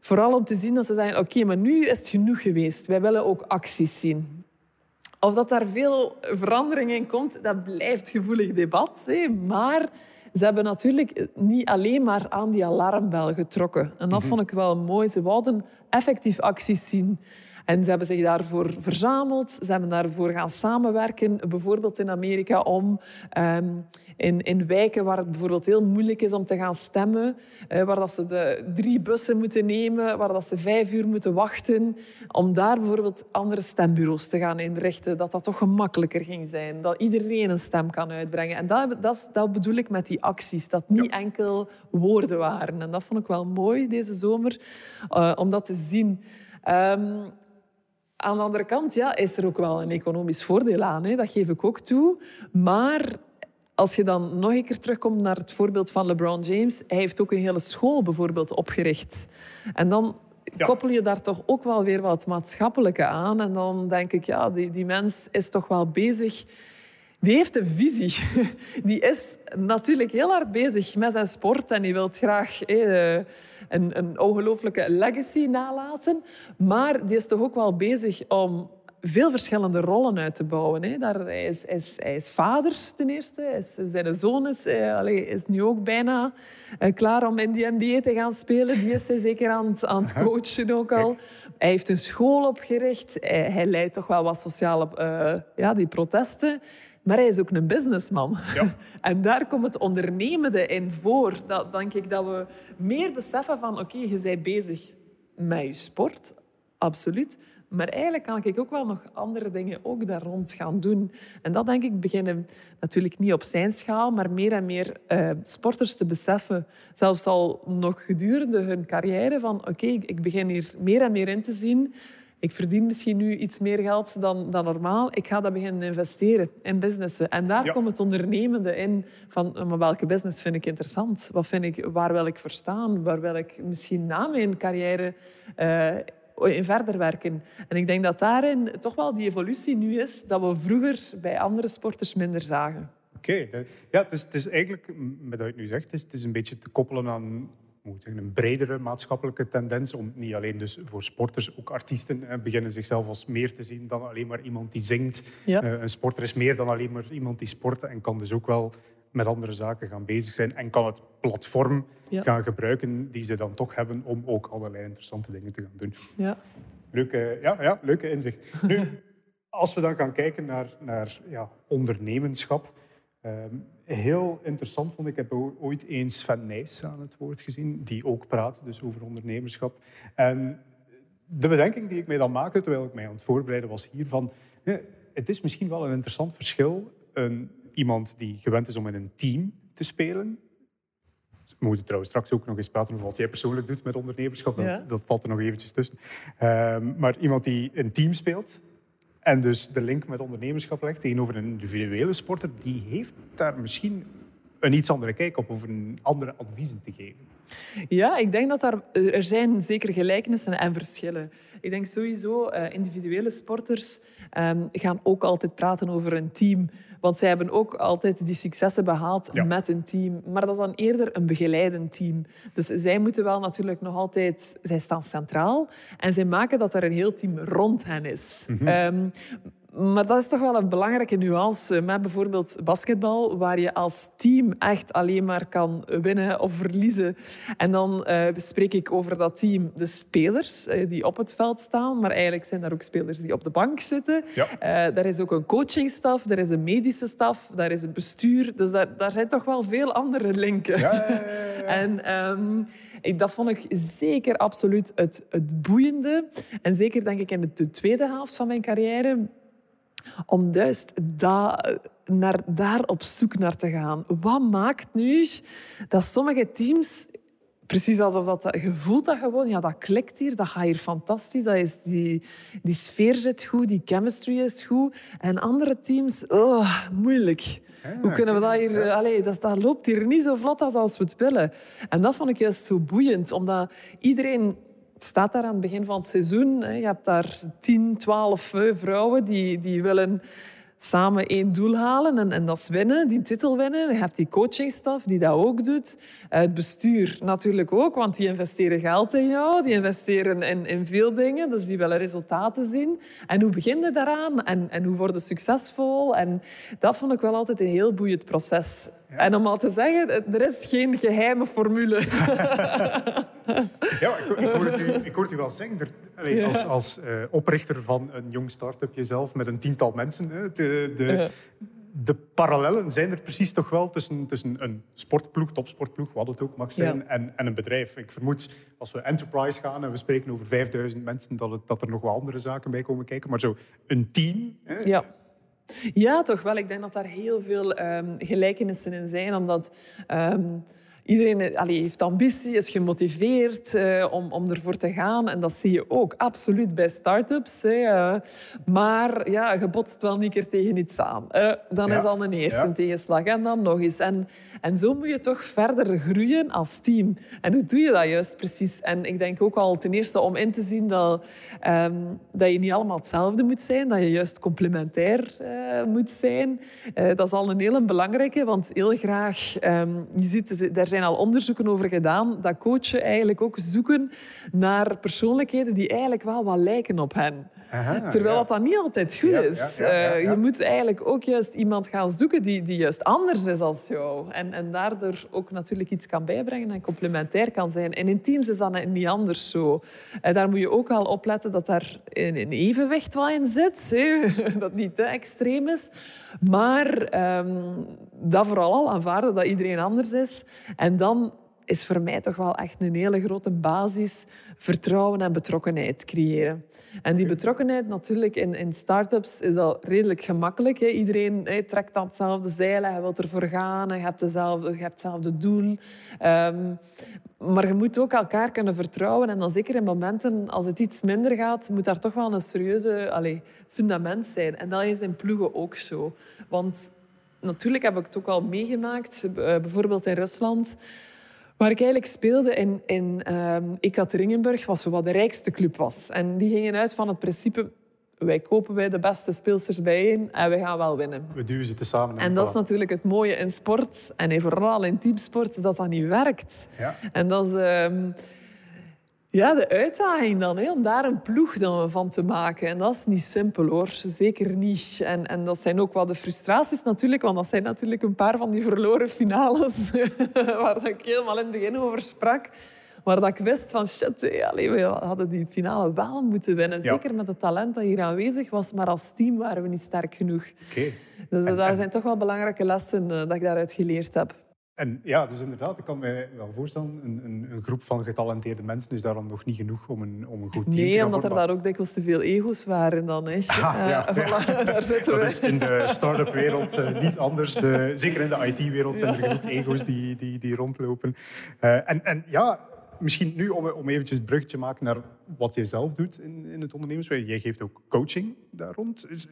Vooral om te zien dat ze zeggen, oké, maar nu is het genoeg geweest. Wij willen ook acties zien. Of dat daar veel verandering in komt, dat blijft gevoelig debat. Hè. Maar ze hebben natuurlijk niet alleen maar aan die alarmbel getrokken. En dat mhm. vond ik wel mooi. Ze wilden effectief acties zien. En ze hebben zich daarvoor verzameld. Ze hebben daarvoor gaan samenwerken, bijvoorbeeld in Amerika, om ehm, in, in wijken waar het bijvoorbeeld heel moeilijk is om te gaan stemmen, uh, waar dat ze de drie bussen moeten nemen, waar dat ze vijf uur moeten wachten, om daar bijvoorbeeld andere stembureaus te gaan inrichten, dat dat toch gemakkelijker ging zijn, dat iedereen een stem kan uitbrengen. En dat, dat, dat bedoel ik met die acties, dat niet enkel woorden waren. En dat vond ik wel mooi deze zomer, uh, om dat te zien. Um, aan de andere kant ja, is er ook wel een economisch voordeel aan. Hè? Dat geef ik ook toe. Maar als je dan nog een keer terugkomt naar het voorbeeld van LeBron James, hij heeft ook een hele school bijvoorbeeld opgericht. En dan koppel je daar toch ook wel weer wat maatschappelijke aan. En dan denk ik, ja, die, die mens is toch wel bezig. Die heeft een visie. Die is natuurlijk heel hard bezig met zijn sport en die wil graag een, een ongelooflijke legacy nalaten. Maar die is toch ook wel bezig om veel verschillende rollen uit te bouwen. Hè. Daar, hij, is, is, hij is vader ten eerste. Is, zijn zoon is, eh, is nu ook bijna eh, klaar om in die NBA te gaan spelen. Die is hij zeker aan het, aan het coachen ook al. Hij heeft een school opgericht. Hij, hij leidt toch wel wat sociale uh, ja, die protesten. Maar hij is ook een businessman. Ja. En daar komt het ondernemende in voor. Dat denk ik dat we meer beseffen van... Oké, je bent bezig met je sport. Absoluut. Maar eigenlijk kan ik ook wel nog andere dingen ook daar rond gaan doen. En dat denk ik beginnen natuurlijk niet op zijn schaal, maar meer en meer uh, sporters te beseffen. Zelfs al nog gedurende hun carrière van oké, ik begin hier meer en meer in te zien ik verdien misschien nu iets meer geld dan, dan normaal. Ik ga dat beginnen investeren in businessen. En daar komt het ondernemende in. Van, maar welke business vind ik interessant? Wat vind ik, waar wil ik voor staan? Waar wil ik misschien na mijn carrière uh, in verder werken? En ik denk dat daarin toch wel die evolutie nu is dat we vroeger bij andere sporters minder zagen. Oké, ja, het is, het is eigenlijk, met wat je nu zegt, het is, het is een beetje te koppelen aan moet zeggen, een bredere maatschappelijke tendens. Om niet alleen dus voor sporters, ook artiesten eh, beginnen zichzelf als meer te zien dan alleen maar iemand die zingt. Eh, een sporter is meer dan alleen maar iemand die sport en kan dus ook wel met andere zaken gaan bezig zijn en kan het platform gaan gebruiken die ze dan toch hebben om ook allerlei interessante dingen te gaan doen. Ja. Leuke, ja, ja, leuke inzicht. Nu, als we dan gaan kijken naar, naar ja, ondernemerschap, Ehm, heel interessant vond ik, ik heb ooit eens Sven Nijs aan het woord gezien, die ook praat dus over ondernemerschap. En de bedenking die ik mij dan maakte, terwijl ik mij aan het voorbereiden was hiervan, het is misschien wel een interessant verschil. Een, iemand die gewend is om in een team te spelen. We moeten trouwens straks ook nog eens praten over wat jij persoonlijk doet met ondernemerschap. Dat, dat valt er nog eventjes tussen. Ehm, maar iemand die een team speelt, en dus de link met ondernemerschap legt tegenover een individuele sporter, die heeft daar misschien een iets andere kijk op, of een andere adviezen te geven. Ja, ik denk dat er, er zijn zeker gelijkenissen en verschillen. Ik denk sowieso, uh, individuele sporters um, gaan ook altijd praten over een team. Want zij hebben ook altijd die successen behaald met een team. Maar dat is dan eerder een begeleidend team. Dus zij moeten wel natuurlijk nog altijd... Zij staan centraal. En zij maken dat er een heel team rond hen is. Mm maar dat is toch wel een belangrijke nuance met bijvoorbeeld basketbal, waar je als team echt alleen maar kan winnen of verliezen. En dan uh, spreek ik over dat team de spelers uh, die op het veld staan, maar eigenlijk zijn daar ook spelers die op de bank zitten. Ja. Uh, daar is ook een coachingstaf, er is een medische staf, daar is een bestuur. Dus daar, daar zijn toch wel veel andere linken. Ja, ja, en um, ik, dat vond ik zeker absoluut het, het boeiende. En zeker denk ik in de tweede helft van mijn carrière om juist daar, naar, daar op zoek naar te gaan. Wat maakt nu dat sommige teams precies alsof dat, je voelt dat gewoon, ja, dat klikt hier, dat gaat hier fantastisch. Dat is die, die sfeer zit goed, die chemistry is goed. En andere teams, oh, moeilijk. Hoe kunnen we dat hier... Ja. Allez, dat, dat, loopt hier niet zo vlot als we het willen. En dat vond ik juist zo boeiend, omdat iedereen staat daar aan het begin van het seizoen. Je hebt daar 10, 12 vrouwen die, die willen samen één doel halen en, en dat is winnen, die titel winnen. Je hebt die coachingstaf die dat ook doet. Eh, het bestuur natuurlijk ook, want die investeren geld in jou, die investeren in, in veel dingen, dus die willen resultaten zien. En hoe begin je daaraan en, en hoe worden succesvol? En dat vond ik wel altijd een heel boeiend proces. En om al te zeggen, er is geen geheime formule. ja, ik, ik, hoor u, ik hoor u wel zeggen. Er, als als uh, oprichter van een jong start-up jezelf met een tiental mensen, de, de, de parallellen zijn er precies toch wel tussen, tussen een sportploeg, topsportploeg, wat het ook mag zijn, en, en een bedrijf. Ik vermoed, als we enterprise gaan en we spreken over 5000 mensen, dat, het, dat er nog wel andere zaken bij komen kijken. Maar zo een team... Hè, ja ja, toch wel. Ik denk dat daar heel veel um, gelijkenissen in zijn, omdat... Um, Iedereen allee, heeft ambitie, is gemotiveerd uh, om, om ervoor te gaan. En dat zie je ook absoluut bij start-ups. Uh, maar ja, je botst wel niet keer tegen iets aan. Uh, dan is al een eerste ja. tegenslag. En dan nog eens. En, en zo moet je toch verder groeien als team. En hoe doe je dat juist precies? En ik denk ook al ten eerste om in te zien dat, um, dat je niet allemaal hetzelfde moet zijn. Dat je juist complementair moet zijn. dat is al een hele belangrijke. Want heel graag... Um, je ziet, daar zijn zijn al onderzoeken over gedaan dat coachen eigenlijk ook zoeken naar persoonlijkheden die eigenlijk wel wat lijken op hen. Aha, Terwijl ja. dat dan niet altijd goed is. Uh, je moet eigenlijk ook juist iemand gaan zoeken die, die juist anders is als jou. En, en daardoor ook natuurlijk iets kan bijbrengen en complementair kan zijn. En in teams is dat niet anders zo. En daar moet je ook wel opletten dat daar een, een evenwicht wat in zit. Hè? Dat niet te extreem is. Maar um, dat vooral al aanvaarden dat iedereen anders is. En dan is voor mij toch wel echt een hele grote basis vertrouwen en betrokkenheid creëren. En die betrokkenheid natuurlijk in, in start-ups is al redelijk gemakkelijk. Hè. Iedereen hè, trekt aan hetzelfde zeil en je wilt ervoor gaan. En je hebt, dezelfde, je hebt hetzelfde doel. Um, maar je moet ook elkaar kunnen vertrouwen. En dan zeker in momenten als het iets minder gaat, moet daar toch wel een serieuze allez, fundament zijn. En dat is in ploegen ook zo. Want natuurlijk heb ik het ook al meegemaakt, eh, bijvoorbeeld in Rusland. Waar ik eigenlijk speelde in, in um, Ekateringenburg, was wat de rijkste club was. En die gingen uit van het principe, wij kopen wij de beste speelsters bijeen en we gaan wel winnen. We duwen ze samen. En dat is natuurlijk het mooie in sport, en vooral in teamsport, dat dat niet werkt. Ja. En dat is... Um, ja, de uitdaging dan, hè, om daar een ploeg dan van te maken. En dat is niet simpel hoor, zeker niet. En, en dat zijn ook wel de frustraties natuurlijk, want dat zijn natuurlijk een paar van die verloren finales waar ik helemaal in het begin over sprak. Maar dat ik wist van shit, we hadden die finale wel moeten winnen. Zeker met het talent dat hier aanwezig was, maar als team waren we niet sterk genoeg. Okay. Dus en, daar zijn toch wel belangrijke lessen uh, dat ik daaruit geleerd heb. En ja, dus inderdaad, ik kan me wel voorstellen, een, een, een, groep van getalenteerde mensen is daarom nog niet genoeg om een, om een goed team nee, te Nee, omdat er daar ook dikwijls te veel ego's waren dan. Hè. Ah, ja, uh, voilà, daar zitten Dat we. is in de start-up wereld uh, niet anders. De, zeker in de IT-wereld zijn er genoeg ego's die, die, die rondlopen. Uh, en, en ja, misschien nu om, om eventjes het bruggetje te maken naar wat je zelf doet in, in het ondernemerswerk. Jij geeft ook coaching daar rond. Is,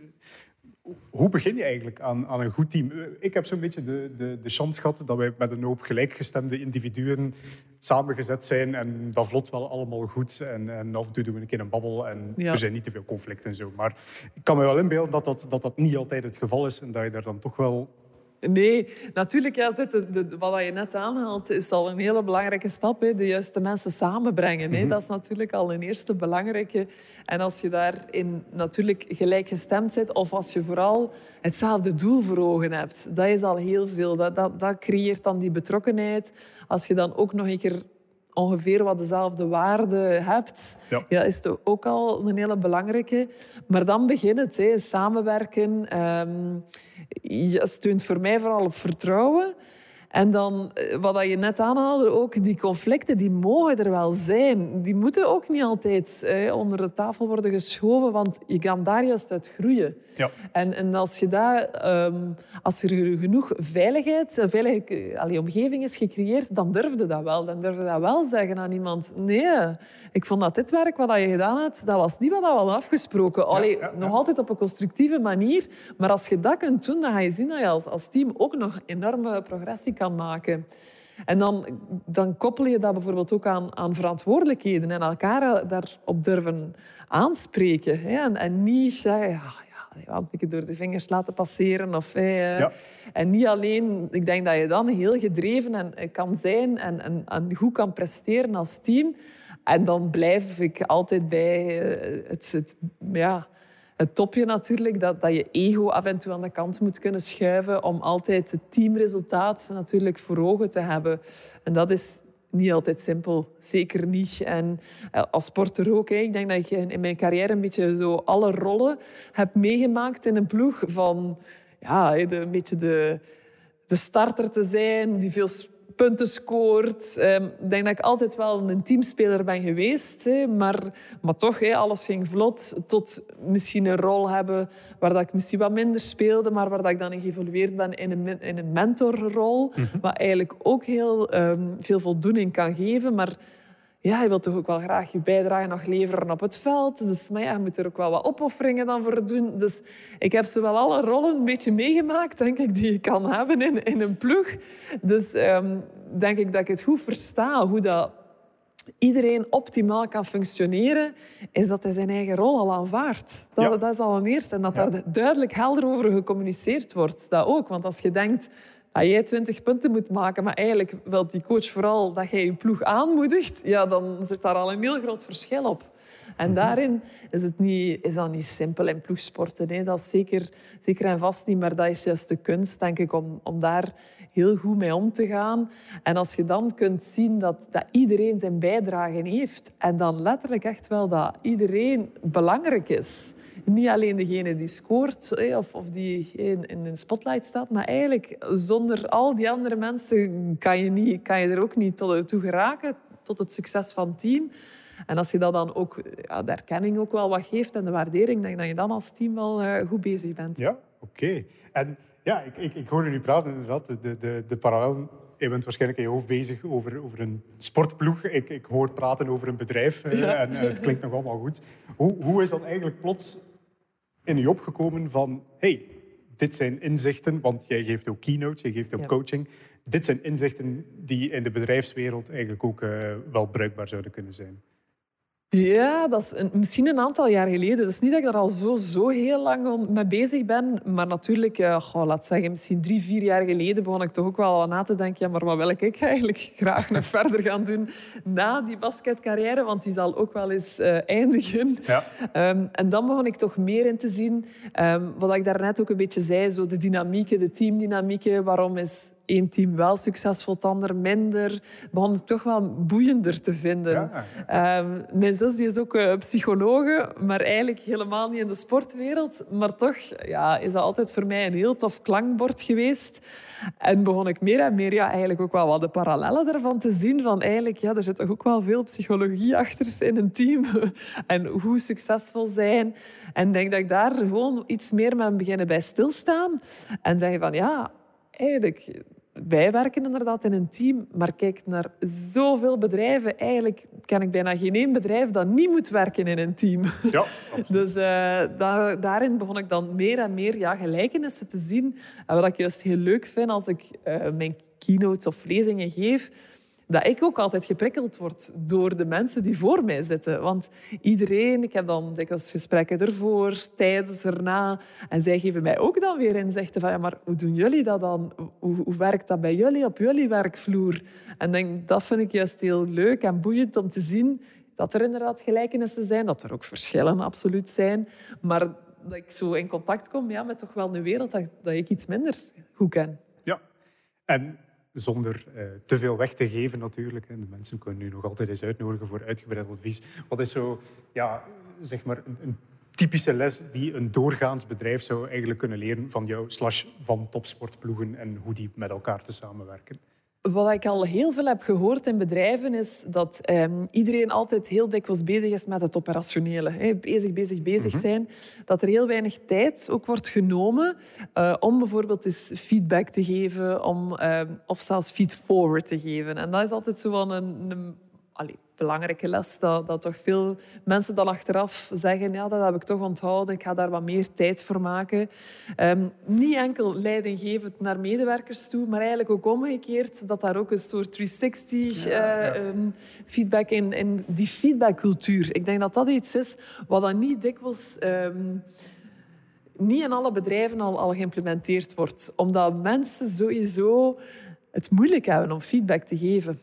hoe begin je eigenlijk aan, aan een goed team? Ik heb zo'n beetje de, de, de chance gehad dat wij met een hoop gelijkgestemde individuen samengezet zijn en dat vlot wel allemaal goed. En, en af en toe doen we een keer een babbel en er zijn niet te veel conflicten en zo. Maar ik kan me wel inbeelden dat dat, dat dat niet altijd het geval is en dat je daar dan toch wel Nee, natuurlijk, ja, de, wat je net aanhaalt, is al een hele belangrijke stap. Hè, de juiste mensen samenbrengen. Hè. Mhm. Dat is natuurlijk al een eerste belangrijke. En als je daarin natuurlijk gelijkgestemd zit, of als je vooral hetzelfde doel voor ogen hebt, dat is al heel veel. Dat, dat, dat creëert dan die betrokkenheid. Als je dan ook nog een keer ongeveer wat dezelfde waarden hebt, ja. ja. is het ook al een hele belangrijke. Maar dan begint het, hè, samenwerken. Um, ja, steunt voor mij vooral op vertrouwen. En dan, eh, wat je net aanhaalde, ook die conflicten, die mogen er wel zijn. Die moeten ook niet altijd eh, onder de tafel worden geschoven, want je kan daar juist uit groeien. Ja. En, en als, je daar, ehm, als er genoeg veiligheid, een veilige allee, omgeving is gecreëerd, dan durfde dat wel. Dan durfde dat wel zeggen aan iemand, nee, ik vond dat dit werk wat je gedaan hebt, dat was niet wat we hadden afgesproken. Allee, Nog altijd op een constructieve manier, maar als je dat kunt doen, dan ga je zien dat je als, als team ook nog enorme progressie kan maken. En dan, dan koppel je dat bijvoorbeeld ook aan, aan verantwoordelijkheden en elkaar daarop durven aanspreken. Hè? En, en niet zeggen, ja, ja, ik door de vingers laten passeren. Of, ja. En niet alleen, ik denk dat je dan heel gedreven en, kan zijn en, en, en goed kan presteren als team. En dan blijf ik altijd bij eh, het, het, ja, het topje natuurlijk, dat, dat je ego af en toe aan de kant moet kunnen schuiven om altijd het teamresultaat natuurlijk voor ogen te hebben. En dat is niet altijd simpel, zeker niet. En eh, als sporter ook. Ik denk dat ik in mijn carrière een beetje zo alle rollen heb meegemaakt in een ploeg. Van ja, een beetje de, de starter te zijn, die veel punten scoort. Ehm, ik denk dat ik altijd wel een teamspeler ben geweest. Maar, maar toch, alles ging vlot. Tot misschien een rol hebben waar dat ik misschien wat minder speelde, maar waar dat ik dan in geëvolueerd ben in een, in een mentorrol. Mm Wat eigenlijk ook heel ehm, veel voldoening kan geven. Maar ja, je wilt toch ook wel graag je bijdrage nog leveren op het veld. Dus maar ja, je moet er ook wel wat opofferingen dan voor doen. Dus ik heb ze wel alle rollen een beetje meegemaakt, denk ik, die je kan hebben in, in een ploeg. Dus um, denk ik dat ik het goed versta hoe dat iedereen optimaal kan functioneren, is dat hij zijn eigen rol al aanvaardt. Dat, dat is al een eerste. En dat daar duidelijk helder over gecommuniceerd wordt. Dat ook. Want als je denkt dat jij 20 punten moet maken, maar eigenlijk wil die coach vooral dat jij je ploeg aanmoedigt, ja, dan zit daar al een heel groot verschil op. En mhm. daarin is, het niet, is dat niet simpel in ploegsporten. Nee. Dat is zeker, zeker en vast niet, maar dat is juist de kunst, denk ik, om, om daar heel goed mee om te gaan. En als je dan kunt zien dat, dat iedereen zijn bijdrage heeft en dan letterlijk echt wel dat iedereen belangrijk is niet alleen degene die scoort of, of die in, in de spotlight staat, maar eigenlijk zonder al die andere mensen kan je, niet, kan je er ook niet toe geraken, tot het succes van het team. En als je dat dan ook ja, de erkenning ook wel wat geeft en de waardering, denk ik dat je dan als team wel uh, goed bezig bent. Ja, oké. En ja, ik, ik, ik hoorde nu praten inderdaad, de, de, de parallel je bent waarschijnlijk in je hoofd bezig over, over een sportploeg. Ik, ik hoor praten over een bedrijf eh, en uh, het klinkt nog allemaal goed. Hoe, hoe is dat eigenlijk plots in je opgekomen van... hey, dit zijn inzichten, want jij geeft ook keynotes, je geeft ook coaching. Dit zijn inzichten die in de bedrijfswereld eigenlijk ook uh, wel bruikbaar zouden kunnen zijn. Ja, dat is een, misschien een aantal jaar geleden. Het is niet dat ik er al zo, zo heel lang mee bezig ben. Maar natuurlijk, uh, goh, laat zeggen, misschien drie, vier jaar geleden begon ik toch ook wel aan na te denken. Ja, maar wat wil ik eigenlijk graag nog verder gaan doen na die basketcarrière? Want die zal ook wel eens uh, eindigen. Ja. Um, en dan begon ik toch meer in te zien. Um, wat ik daarnet ook een beetje zei, zo de dynamieken, de teamdynamieken. Waarom is één team wel succesvol, het ander minder. Begon het toch wel boeiender te vinden. Ehm, mijn zus die is ook uh, psychologe, maar eigenlijk helemaal niet in de sportwereld. Maar toch ja, is dat altijd voor mij een heel tof klankbord geweest. En begon ik meer en meer ja, eigenlijk ook wel wat de parallellen daarvan te zien. Van eigenlijk, ja, er zit toch ook wel veel psychologie achter in een team. en hoe succesvol zijn. En denk dat ik daar gewoon iets meer mee beginnen bij stilstaan. En zeggen van ja, eigenlijk wij werken inderdaad in een team, maar kijk naar zoveel bedrijven. Eigenlijk ken ik bijna geen één bedrijf dat niet moet werken in een team. Ja, dus uh, daar, daarin begon ik dan meer en meer ja, gelijkenissen te zien. En wat ik juist heel leuk vind als ik uh, mijn keynotes of lezingen geef, dat ik ook altijd geprikkeld word door de mensen die voor mij zitten. Want iedereen, ik heb dan dikwijls gesprekken ervoor, tijdens, erna. En zij geven mij ook dan weer inzichten van, ja, maar hoe doen jullie dat dan? Hoe, hoe werkt dat bij jullie op jullie werkvloer? En denk, dat vind ik juist heel leuk en boeiend om te zien dat er inderdaad gelijkenissen zijn, dat er ook verschillen absoluut zijn. Maar dat ik zo in contact kom ja, met toch wel een wereld dat, dat ik iets minder goed ken. Ja, en zonder uh, te veel weg te geven natuurlijk. En de mensen kunnen nu nog altijd eens uitnodigen voor uitgebreid advies. Wat is zo, ja, zeg maar, een, een typische les die een doorgaans bedrijf zou eigenlijk kunnen leren van jou, slash van topsportploegen en hoe die met elkaar te samenwerken? Wat ik al heel veel heb gehoord in bedrijven is dat ehm, iedereen altijd heel dikwijls bezig is met het operationele. Hè. Bezig, bezig, bezig mhm. zijn. Dat er heel weinig tijd ook wordt genomen uh, om bijvoorbeeld eens feedback te geven om, uh, of zelfs feedforward te geven. En dat is altijd zo van een, een allez, belangrijke les. Dat, dat toch veel mensen dan achteraf zeggen, ja, dat heb ik toch onthouden, ik ga daar wat meer tijd voor maken. Um, niet enkel leidinggevend naar medewerkers toe, maar eigenlijk ook omgekeerd, dat daar ook een soort 360 ja, uh, um, feedback in, in die feedbackcultuur. Ik denk dat dat iets is wat dan niet dikwijls... Um, niet in alle bedrijven al, al geïmplementeerd wordt. Omdat mensen sowieso het moeilijk hebben om feedback te geven.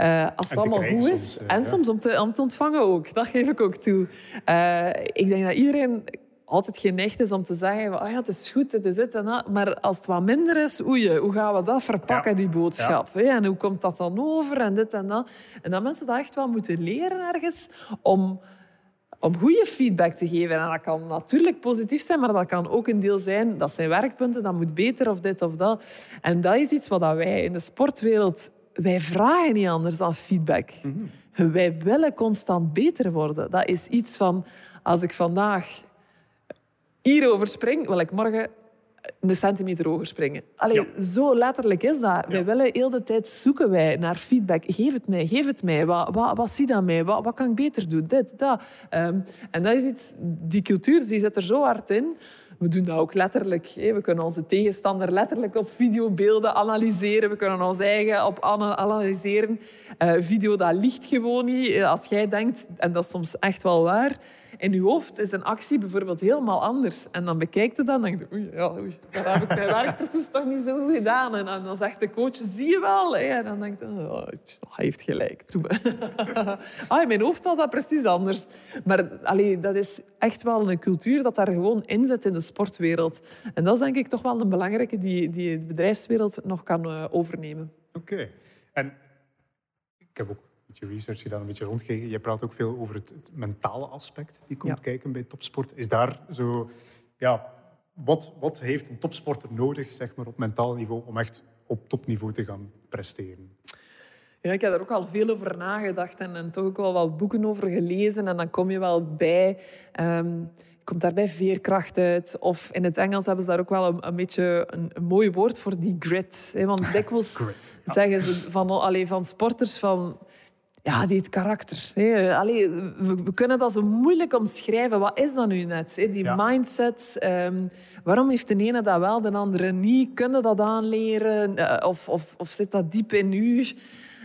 Uh, als het allemaal goed is. Eh, en soms om te, om te, ontvangen ook. Dat geef ik ook toe. Uh, ik denk dat iedereen altijd geneigd is om te zeggen... Oh ja, het is goed, het is dit en dat. Maar als het wat minder is, oei, hoe gaan we dat verpakken, die boodschap? Ja. En hoe komt dat dan over en dit en dat? En dat mensen dat echt wel moeten leren ergens om om goede feedback te geven. En dat kan natuurlijk positief zijn, maar dat kan ook een deel zijn, dat zijn werkpunten, dat moet beter of dit of dat. En dat is iets wat wij in de sportwereld wij vragen niet anders dan feedback. Mhm. Wij willen constant beter worden. Dat is iets van, als ik vandaag hierover spring, wil ik morgen een centimeter hoger springen. Allee, zo letterlijk is dat. Wij willen heel de tijd zoeken wij naar feedback. Geef het mij, geef het mij. Wat, wat, wat zie aan mij? Wat, wat kan ik beter doen? Dit, dat. Um, en dat is iets, die cultuur die zit er zo hard in we doen dat ook letterlijk. We kunnen onze tegenstander letterlijk op videobeelden analyseren. We kunnen ons eigen op analyseren. Uh, video, dat ligt gewoon niet. Eh, als jij denkt, en dat is soms echt wel waar in je hoofd is een actie bijvoorbeeld helemaal anders. En dan bekijkt je dat en denk je, oei, ja, oei, daar heb ik mijn werk precies toch niet zo goed gedaan. En, dan zegt de coach, zie je wel. En dan denk je, oh, hij heeft gelijk. ah, in mijn hoofd was dat precies anders. Maar allee, dat is echt wel een cultuur dat daar gewoon in zit in de sportwereld. En dat is denk ik toch wel een belangrijke die, die de bedrijfswereld nog kan uh, overnemen. Oké. En ik heb ook je research gedaan, een beetje rondgekeken. Je praat ook veel over het, mentale aspect die komt kijken bij topsport. Is daar zo, ja, wat, wat heeft een topsporter nodig, zeg maar, op mentaal niveau om echt op topniveau te gaan presteren? Ja, ik heb daar ook al veel over nagedacht en, en toch ook wel wat boeken over gelezen. En dan kom je wel bij... Um, komt daarbij veerkracht uit. Of in het Engels hebben ze daar ook wel een, een beetje een, een, mooi woord voor, die grit. Want dikwijls grit, zeggen ze van, allee, van sporters van ja, die het karakter. Allee, we, kunnen dat zo moeilijk omschrijven. Wat is dat nu net? Die mindset. Ehm, waarom heeft de ene dat wel, de andere niet? Kunnen dat aanleren? Uh, of, of, of zit dat diep in u?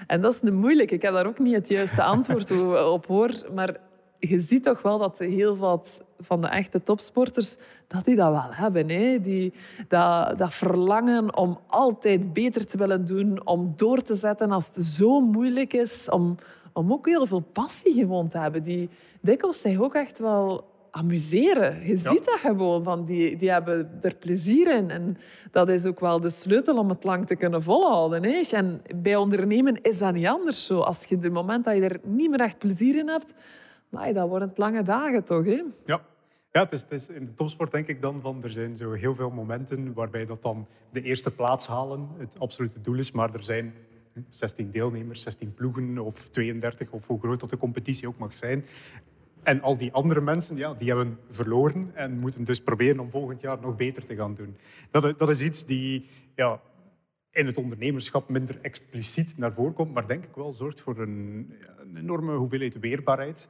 En dat is de moeilijk. Ik heb daar ook niet het juiste antwoord op hoor. Maar je ziet toch wel dat heel wat van de echte topsporters dat die dat wel hebben. Hè? Die, dat, dat verlangen om altijd beter te willen doen, om door te zetten als het zo moeilijk is, om, om ook heel veel passie gewoon te hebben. Die dikwijls zich ook echt wel amuseren. Je ziet dat gewoon, van die, die hebben er plezier in. En dat is ook wel de sleutel om het lang te kunnen volhouden. Hè? En bij ondernemen is dat niet anders zo. Als je de moment dat je er niet meer echt plezier in hebt, maar dat worden lange dagen toch, hè? Ja. Ja, het is, het is, in de topsport denk ik dan van, er zijn zo heel veel momenten waarbij dat dan de eerste plaats halen het absolute doel is, maar er zijn 16 deelnemers, 16 ploegen of 32 of hoe groot dat de competitie ook mag zijn. En al die andere mensen, ja, die hebben verloren en moeten dus proberen om volgend jaar nog beter te gaan doen. Dat, dat is iets die ja, in het ondernemerschap minder expliciet naar voren komt, maar denk ik wel zorgt voor een, een enorme hoeveelheid weerbaarheid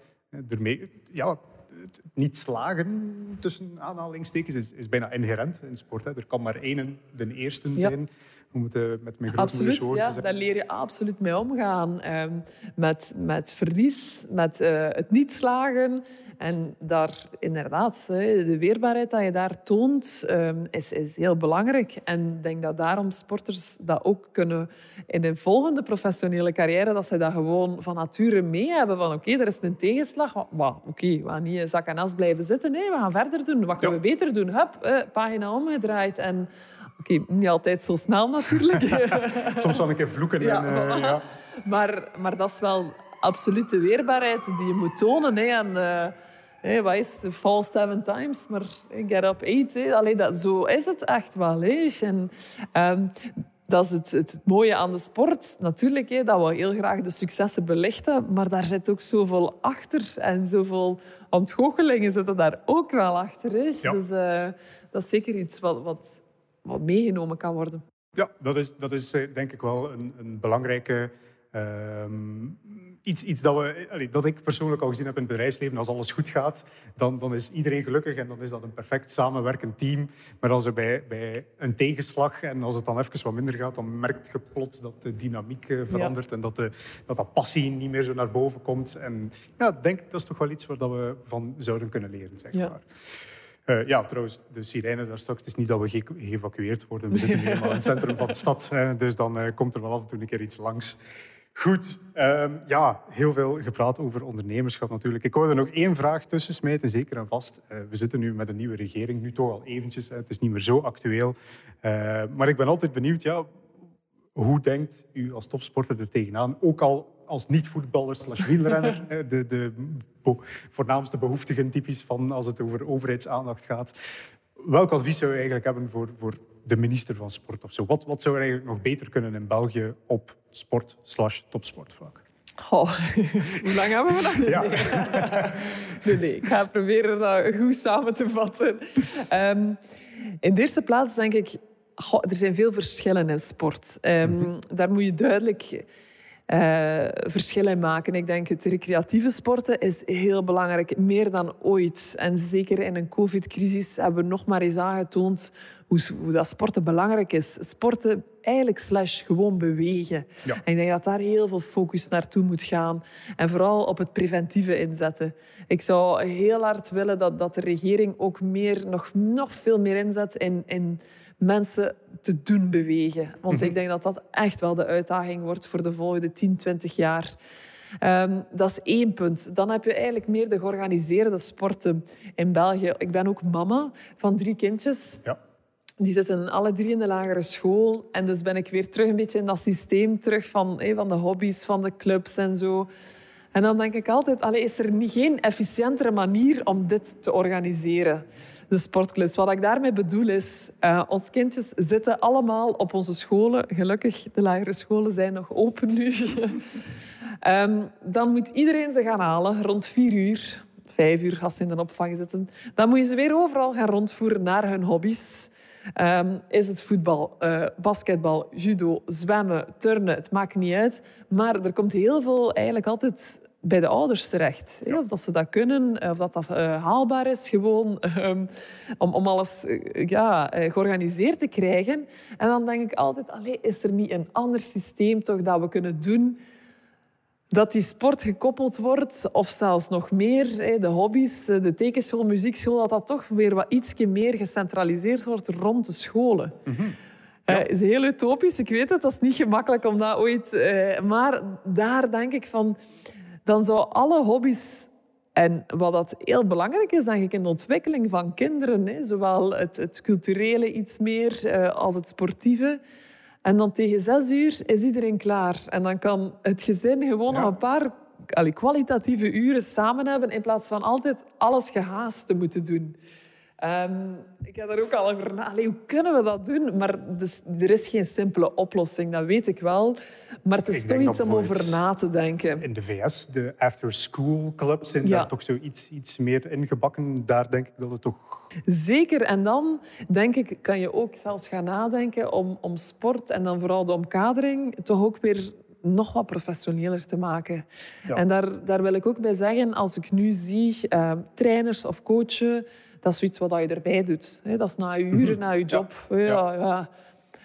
ermee, ja, het niet slagen, tussen aanhalingstekens, is, is bijna inherent in sport. Hè. Er kan maar één de eerste zijn. Moeten met mijn Absoluut, ja, daar leer je absoluut mee omgaan. Ehm, met, met verlies, met uh, het niet slagen. En daar inderdaad, de weerbaarheid dat je daar toont, ehm, is, is heel belangrijk. En ik denk dat daarom sporters dat ook kunnen in een volgende professionele carrière, dat ze dat gewoon van nature mee hebben. Van oké, er is een tegenslag. oké, we gaan niet in zak en as blijven zitten. Nee, we gaan verder doen. Wat kunnen we beter doen? Hup, pagina omgedraaid. En Oké, niet altijd zo snel natuurlijk. Soms wel een keer vloeken. Ja, en, uh, ja. Maar, maar dat is wel absolute weerbaarheid die je moet tonen. Hè. En, uh, Hey, wat is het? Fall seven times, maar get up eight. Allee, dat, zo is het echt wel. Hey. En, um, dat is het, het, mooie aan de sport. Natuurlijk, hè, dat we heel graag de successen belichten, maar daar zit ook zoveel achter. En zoveel ontgoochelingen zitten daar ook wel achter. Is. Dus uh, dat is zeker iets wat, wat, wat meegenomen kan worden. Ja, dat is, dat is eh, denk ik wel een, een belangrijke Ehm, iets, iets dat, we, dat ik persoonlijk al gezien heb in het bedrijfsleven. Als alles goed gaat, dan, dan is iedereen gelukkig en dan is dat een perfect samenwerkend team. Maar als er bij, bij een tegenslag en als het dan even wat minder gaat, dan merkt je plots dat de dynamiek eh, verandert en dat, de, dat dat passie niet meer zo naar boven komt. En ja, denk ik, dat is toch wel iets waar dat we van zouden kunnen leren, zeg maar. Uh, ja, trouwens, de sirene daar straks, het is niet dat we ge geëvacueerd worden. We zitten helemaal in het centrum van de stad, dus dan uh, komt er wel af en toe een keer iets langs. Goed, um, ja, heel veel gepraat over ondernemerschap natuurlijk. Ik wou er nog één vraag tussen smijten, zeker en vast. Uh, we zitten nu met een nieuwe regering, nu toch al eventjes. het is niet meer zo actueel. Maar ik ben altijd benieuwd, ja, hoe denkt u als topsporter er tegenaan? Ook al als niet-voetballer slash wielrenner, de, de voornaamste behoeftigen typisch van als het over overheidsaandacht gaat. Welk advies zou u eigenlijk hebben voor, voor de minister van Sport of zo? Wat, wat zou er eigenlijk nog beter kunnen in België op sport slash topsportvlak? Oh, hoe lang hebben we dat? Ja. Nee. nee, ik ga proberen dat goed samen te vatten. Um, in de eerste plaats denk ik, er zijn veel verschillen in sport. Um, Daar moet je duidelijk uh, verschillen maken. Ik denk het recreatieve sporten is heel belangrijk, meer dan ooit. En zeker in een covid-crisis hebben we nog maar eens aangetoond hoe, hoe dat sporten belangrijk is. Sporten eigenlijk slash gewoon bewegen. Ja. En ik denk dat daar heel veel focus naartoe moet gaan. En vooral op het preventieve inzetten. Ik zou heel hard willen dat, dat de regering ook meer, nog, nog veel meer inzet in, in mensen te doen bewegen. Want ik mhm. denk dat dat echt wel de uitdaging wordt voor de volgende 10, 20 jaar. Um, dat is één punt. Dan heb je eigenlijk meer de georganiseerde sporten in België. Ik ben ook mama van drie kindjes. Ja. Die zitten alle drie in de lagere school. En dus ben ik weer terug een beetje in dat systeem terug van, hey, van de hobby's, van de clubs en zo. En dan denk ik altijd, allee, is er niet, geen efficiëntere manier om dit te organiseren? De sportclubs. Wat ik daarmee bedoel is, uh, ons kindjes zitten allemaal op onze scholen. Gelukkig, de lagere scholen zijn nog open nu. um, dan moet iedereen ze gaan halen rond vier uur. Vijf uur als ze in de opvang zitten. Dan moet je ze weer overal gaan rondvoeren naar hun hobby's. Um, is het voetbal, uh, basketbal, judo, zwemmen, turnen, het maakt niet uit. Maar er komt heel veel eigenlijk altijd bij de ouders terecht. Ja. Of dat ze dat kunnen, of dat dat uh, haalbaar is, gewoon um, om, om alles uh, ja, georganiseerd te krijgen. En dan denk ik altijd, allee, is er niet een ander systeem toch dat we kunnen doen dat die sport gekoppeld wordt, of zelfs nog meer, de hobby's, de tekenschool, muziekschool, dat dat toch weer wat ietsje meer gecentraliseerd wordt rond de scholen. Mm -hmm. Ja. Uh, is heel utopisch, ik weet het, dat is niet gemakkelijk om dat ooit... Uh, maar daar denk ik van... Dan zou alle hobby's... En wat dat heel belangrijk is, denk ik, in de ontwikkeling van kinderen, hè, zowel het, het culturele iets meer uh, als het sportieve en dan tegen zes uur is iedereen klaar. En dan kan het gezin gewoon nog een paar allee, kwalitatieve uren samen hebben in plaats van altijd alles gehaast te moeten doen. Um, ik heb daar ook al over na. hoe kunnen we dat doen? Maar dus, er is geen simpele oplossing, dat weet ik wel. Maar het is toch iets om over na te denken. In de VS, de after-school clubs zijn daar toch zo iets, iets meer ingebakken. Daar denk ik dat het toch... Zeker. En dan, denk ik, kan je ook zelfs gaan nadenken om, om sport en dan vooral de omkadering toch ook weer nog wat professioneler te maken. En daar, daar wil ik ook bij zeggen, als ik nu zie uh, trainers of coachen dat is zoiets wat je erbij doet. Dat is na je uren, mhm. na je job. Ja. ja.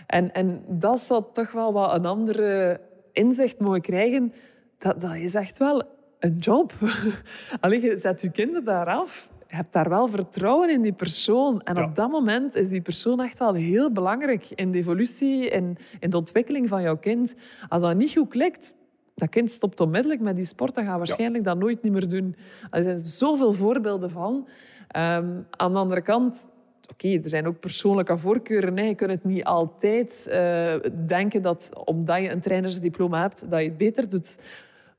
En, en dat zou toch wel wat een andere inzicht mogen krijgen. Dat, dat is echt wel een job. Alleen je zet je kinderen daar af. Je hebt daar wel vertrouwen in die persoon. En op dat moment is die persoon echt wel heel belangrijk in de evolutie en in de ontwikkeling van jouw kind. Als dat niet goed klikt, dat kind stopt onmiddellijk met die sport, dan gaat waarschijnlijk dat nooit niet meer doen. Er zijn zoveel voorbeelden van. Um, aan de andere kant, oké, er zijn ook persoonlijke voorkeuren. Hè. Je kunt het niet altijd uh, denken dat omdat je een trainersdiploma hebt, dat je het beter doet.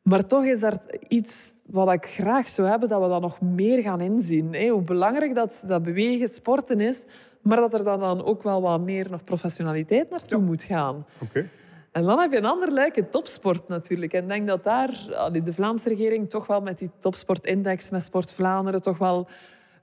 Maar toch is er iets wat ik graag zou hebben, dat we dat nog meer gaan inzien. Hoe belangrijk dat, dat bewegen, sporten is, maar dat er dan ook wel wat meer nog professionaliteit naartoe moet gaan. Oké. En dan heb je een ander luik, topsport natuurlijk. En ik denk dat daar de Vlaamse regering toch wel met die topsportindex, met Sport Vlaanderen, toch wel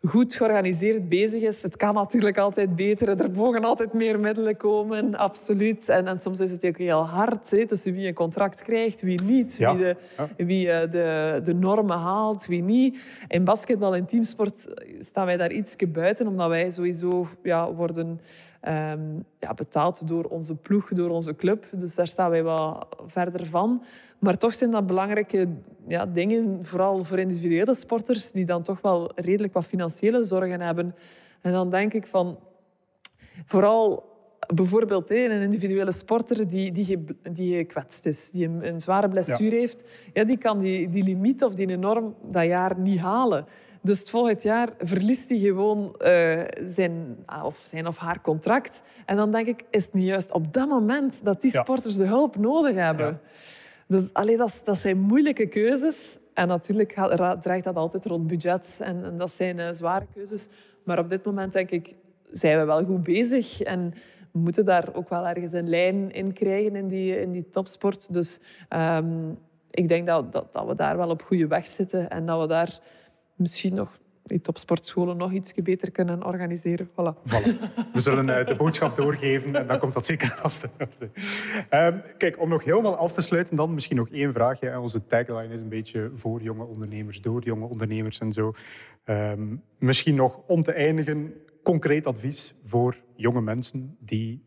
goed georganiseerd bezig is. Het kan natuurlijk altijd beter. Er mogen altijd meer middelen komen, absoluut. En, en soms is het ook heel hard hè, tussen wie een contract krijgt, wie niet. Wie, de, wie eh, de, de normen haalt, wie niet. In basketbal en teamsport staan wij daar iets buiten, omdat wij sowieso ja, worden ehm, ja, betaald door onze ploeg, door onze club. Dus daar staan wij wat verder van. Maar toch zijn dat belangrijke ja, dingen, vooral voor individuele sporters, die dan toch wel redelijk wat financiële zorgen hebben. En dan denk ik van, vooral bijvoorbeeld een individuele sporter die, die, die gekwetst is, die een, een zware blessure heeft, ja, die kan die, die limiet of die norm dat jaar niet halen. Dus het volgend jaar verliest hij gewoon uh, zijn, of zijn of haar contract. En dan denk ik, is het niet juist op dat moment dat die sporters de hulp nodig hebben? Ja. Dus allee, dat, dat zijn moeilijke keuzes. En natuurlijk draait dat altijd rond budget. En, en dat zijn uh, zware keuzes. Maar op dit moment denk ik, zijn we wel goed bezig. En we moeten daar ook wel ergens een lijn in krijgen in die, in die topsport. Dus um, ik denk dat, dat, dat we daar wel op goede weg zitten. En dat we daar misschien nog die topsportscholen nog iets beter kunnen organiseren. Voilà. We zullen uh, de boodschap doorgeven en dan komt dat zeker vast in orde. Um, kijk, om nog helemaal af te sluiten, dan misschien nog één vraagje. Onze tagline is een beetje voor jonge ondernemers, door jonge ondernemers en zo. Um, misschien nog om te eindigen, concreet advies voor jonge mensen die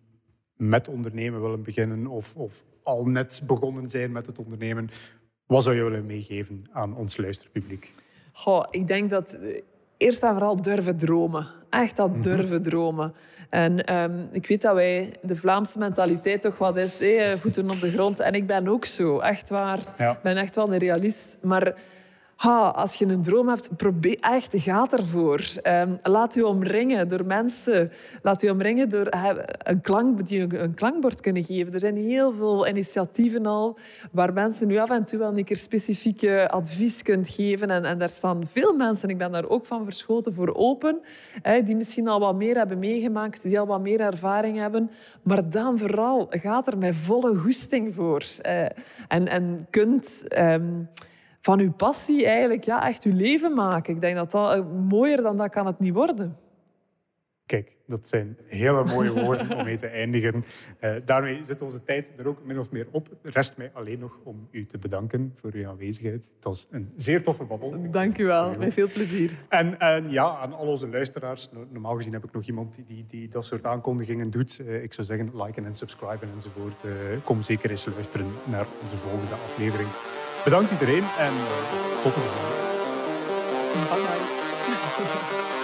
met ondernemen willen beginnen of, of al net begonnen zijn met het ondernemen. Wat zou je willen meegeven aan ons luisterpubliek? Goh, ik denk dat eerst en vooral durven dromen. Echt dat mhm. durven dromen. En um, ik weet dat wij de Vlaamse mentaliteit toch wat is, hé, voeten op de grond. En ik ben ook zo, echt waar. Ik ben echt wel een realist. Maar ha, als je een droom hebt, probeer echt, gaat ervoor. Um, laat u omringen door mensen. Laat u omringen door een klank, die een, klankbord kunnen geven. Er zijn heel veel initiatieven al waar mensen nu af en toe wel een keer specifieke advies kunt geven. En, en daar staan veel mensen, ik ben daar ook van verschoten, voor open. Die misschien al wat meer hebben meegemaakt, die al wat meer ervaring hebben. Maar dan vooral, gaat er met volle goesting voor. Uh, en, en kunt... Um, van uw passie eigenlijk ja, echt uw leven maken. Ik denk dat dat eh, mooier dan dat kan het niet worden. Kijk, dat zijn hele mooie woorden om mee te eindigen. Uh, daarmee zit onze tijd er ook min of meer op. Rest mij alleen nog om u te bedanken voor uw aanwezigheid. Het was een zeer toffe babbel. Dank u wel, met veel plezier. En, en, ja, aan al onze luisteraars. Normaal gezien heb ik nog iemand die, die, die dat soort aankondigingen doet. Uh, ik zou zeggen, liken en subscriben enzovoort. Uh, kom zeker eens luisteren naar onze volgende aflevering. Bedankt iedereen en eh, tot de volgende.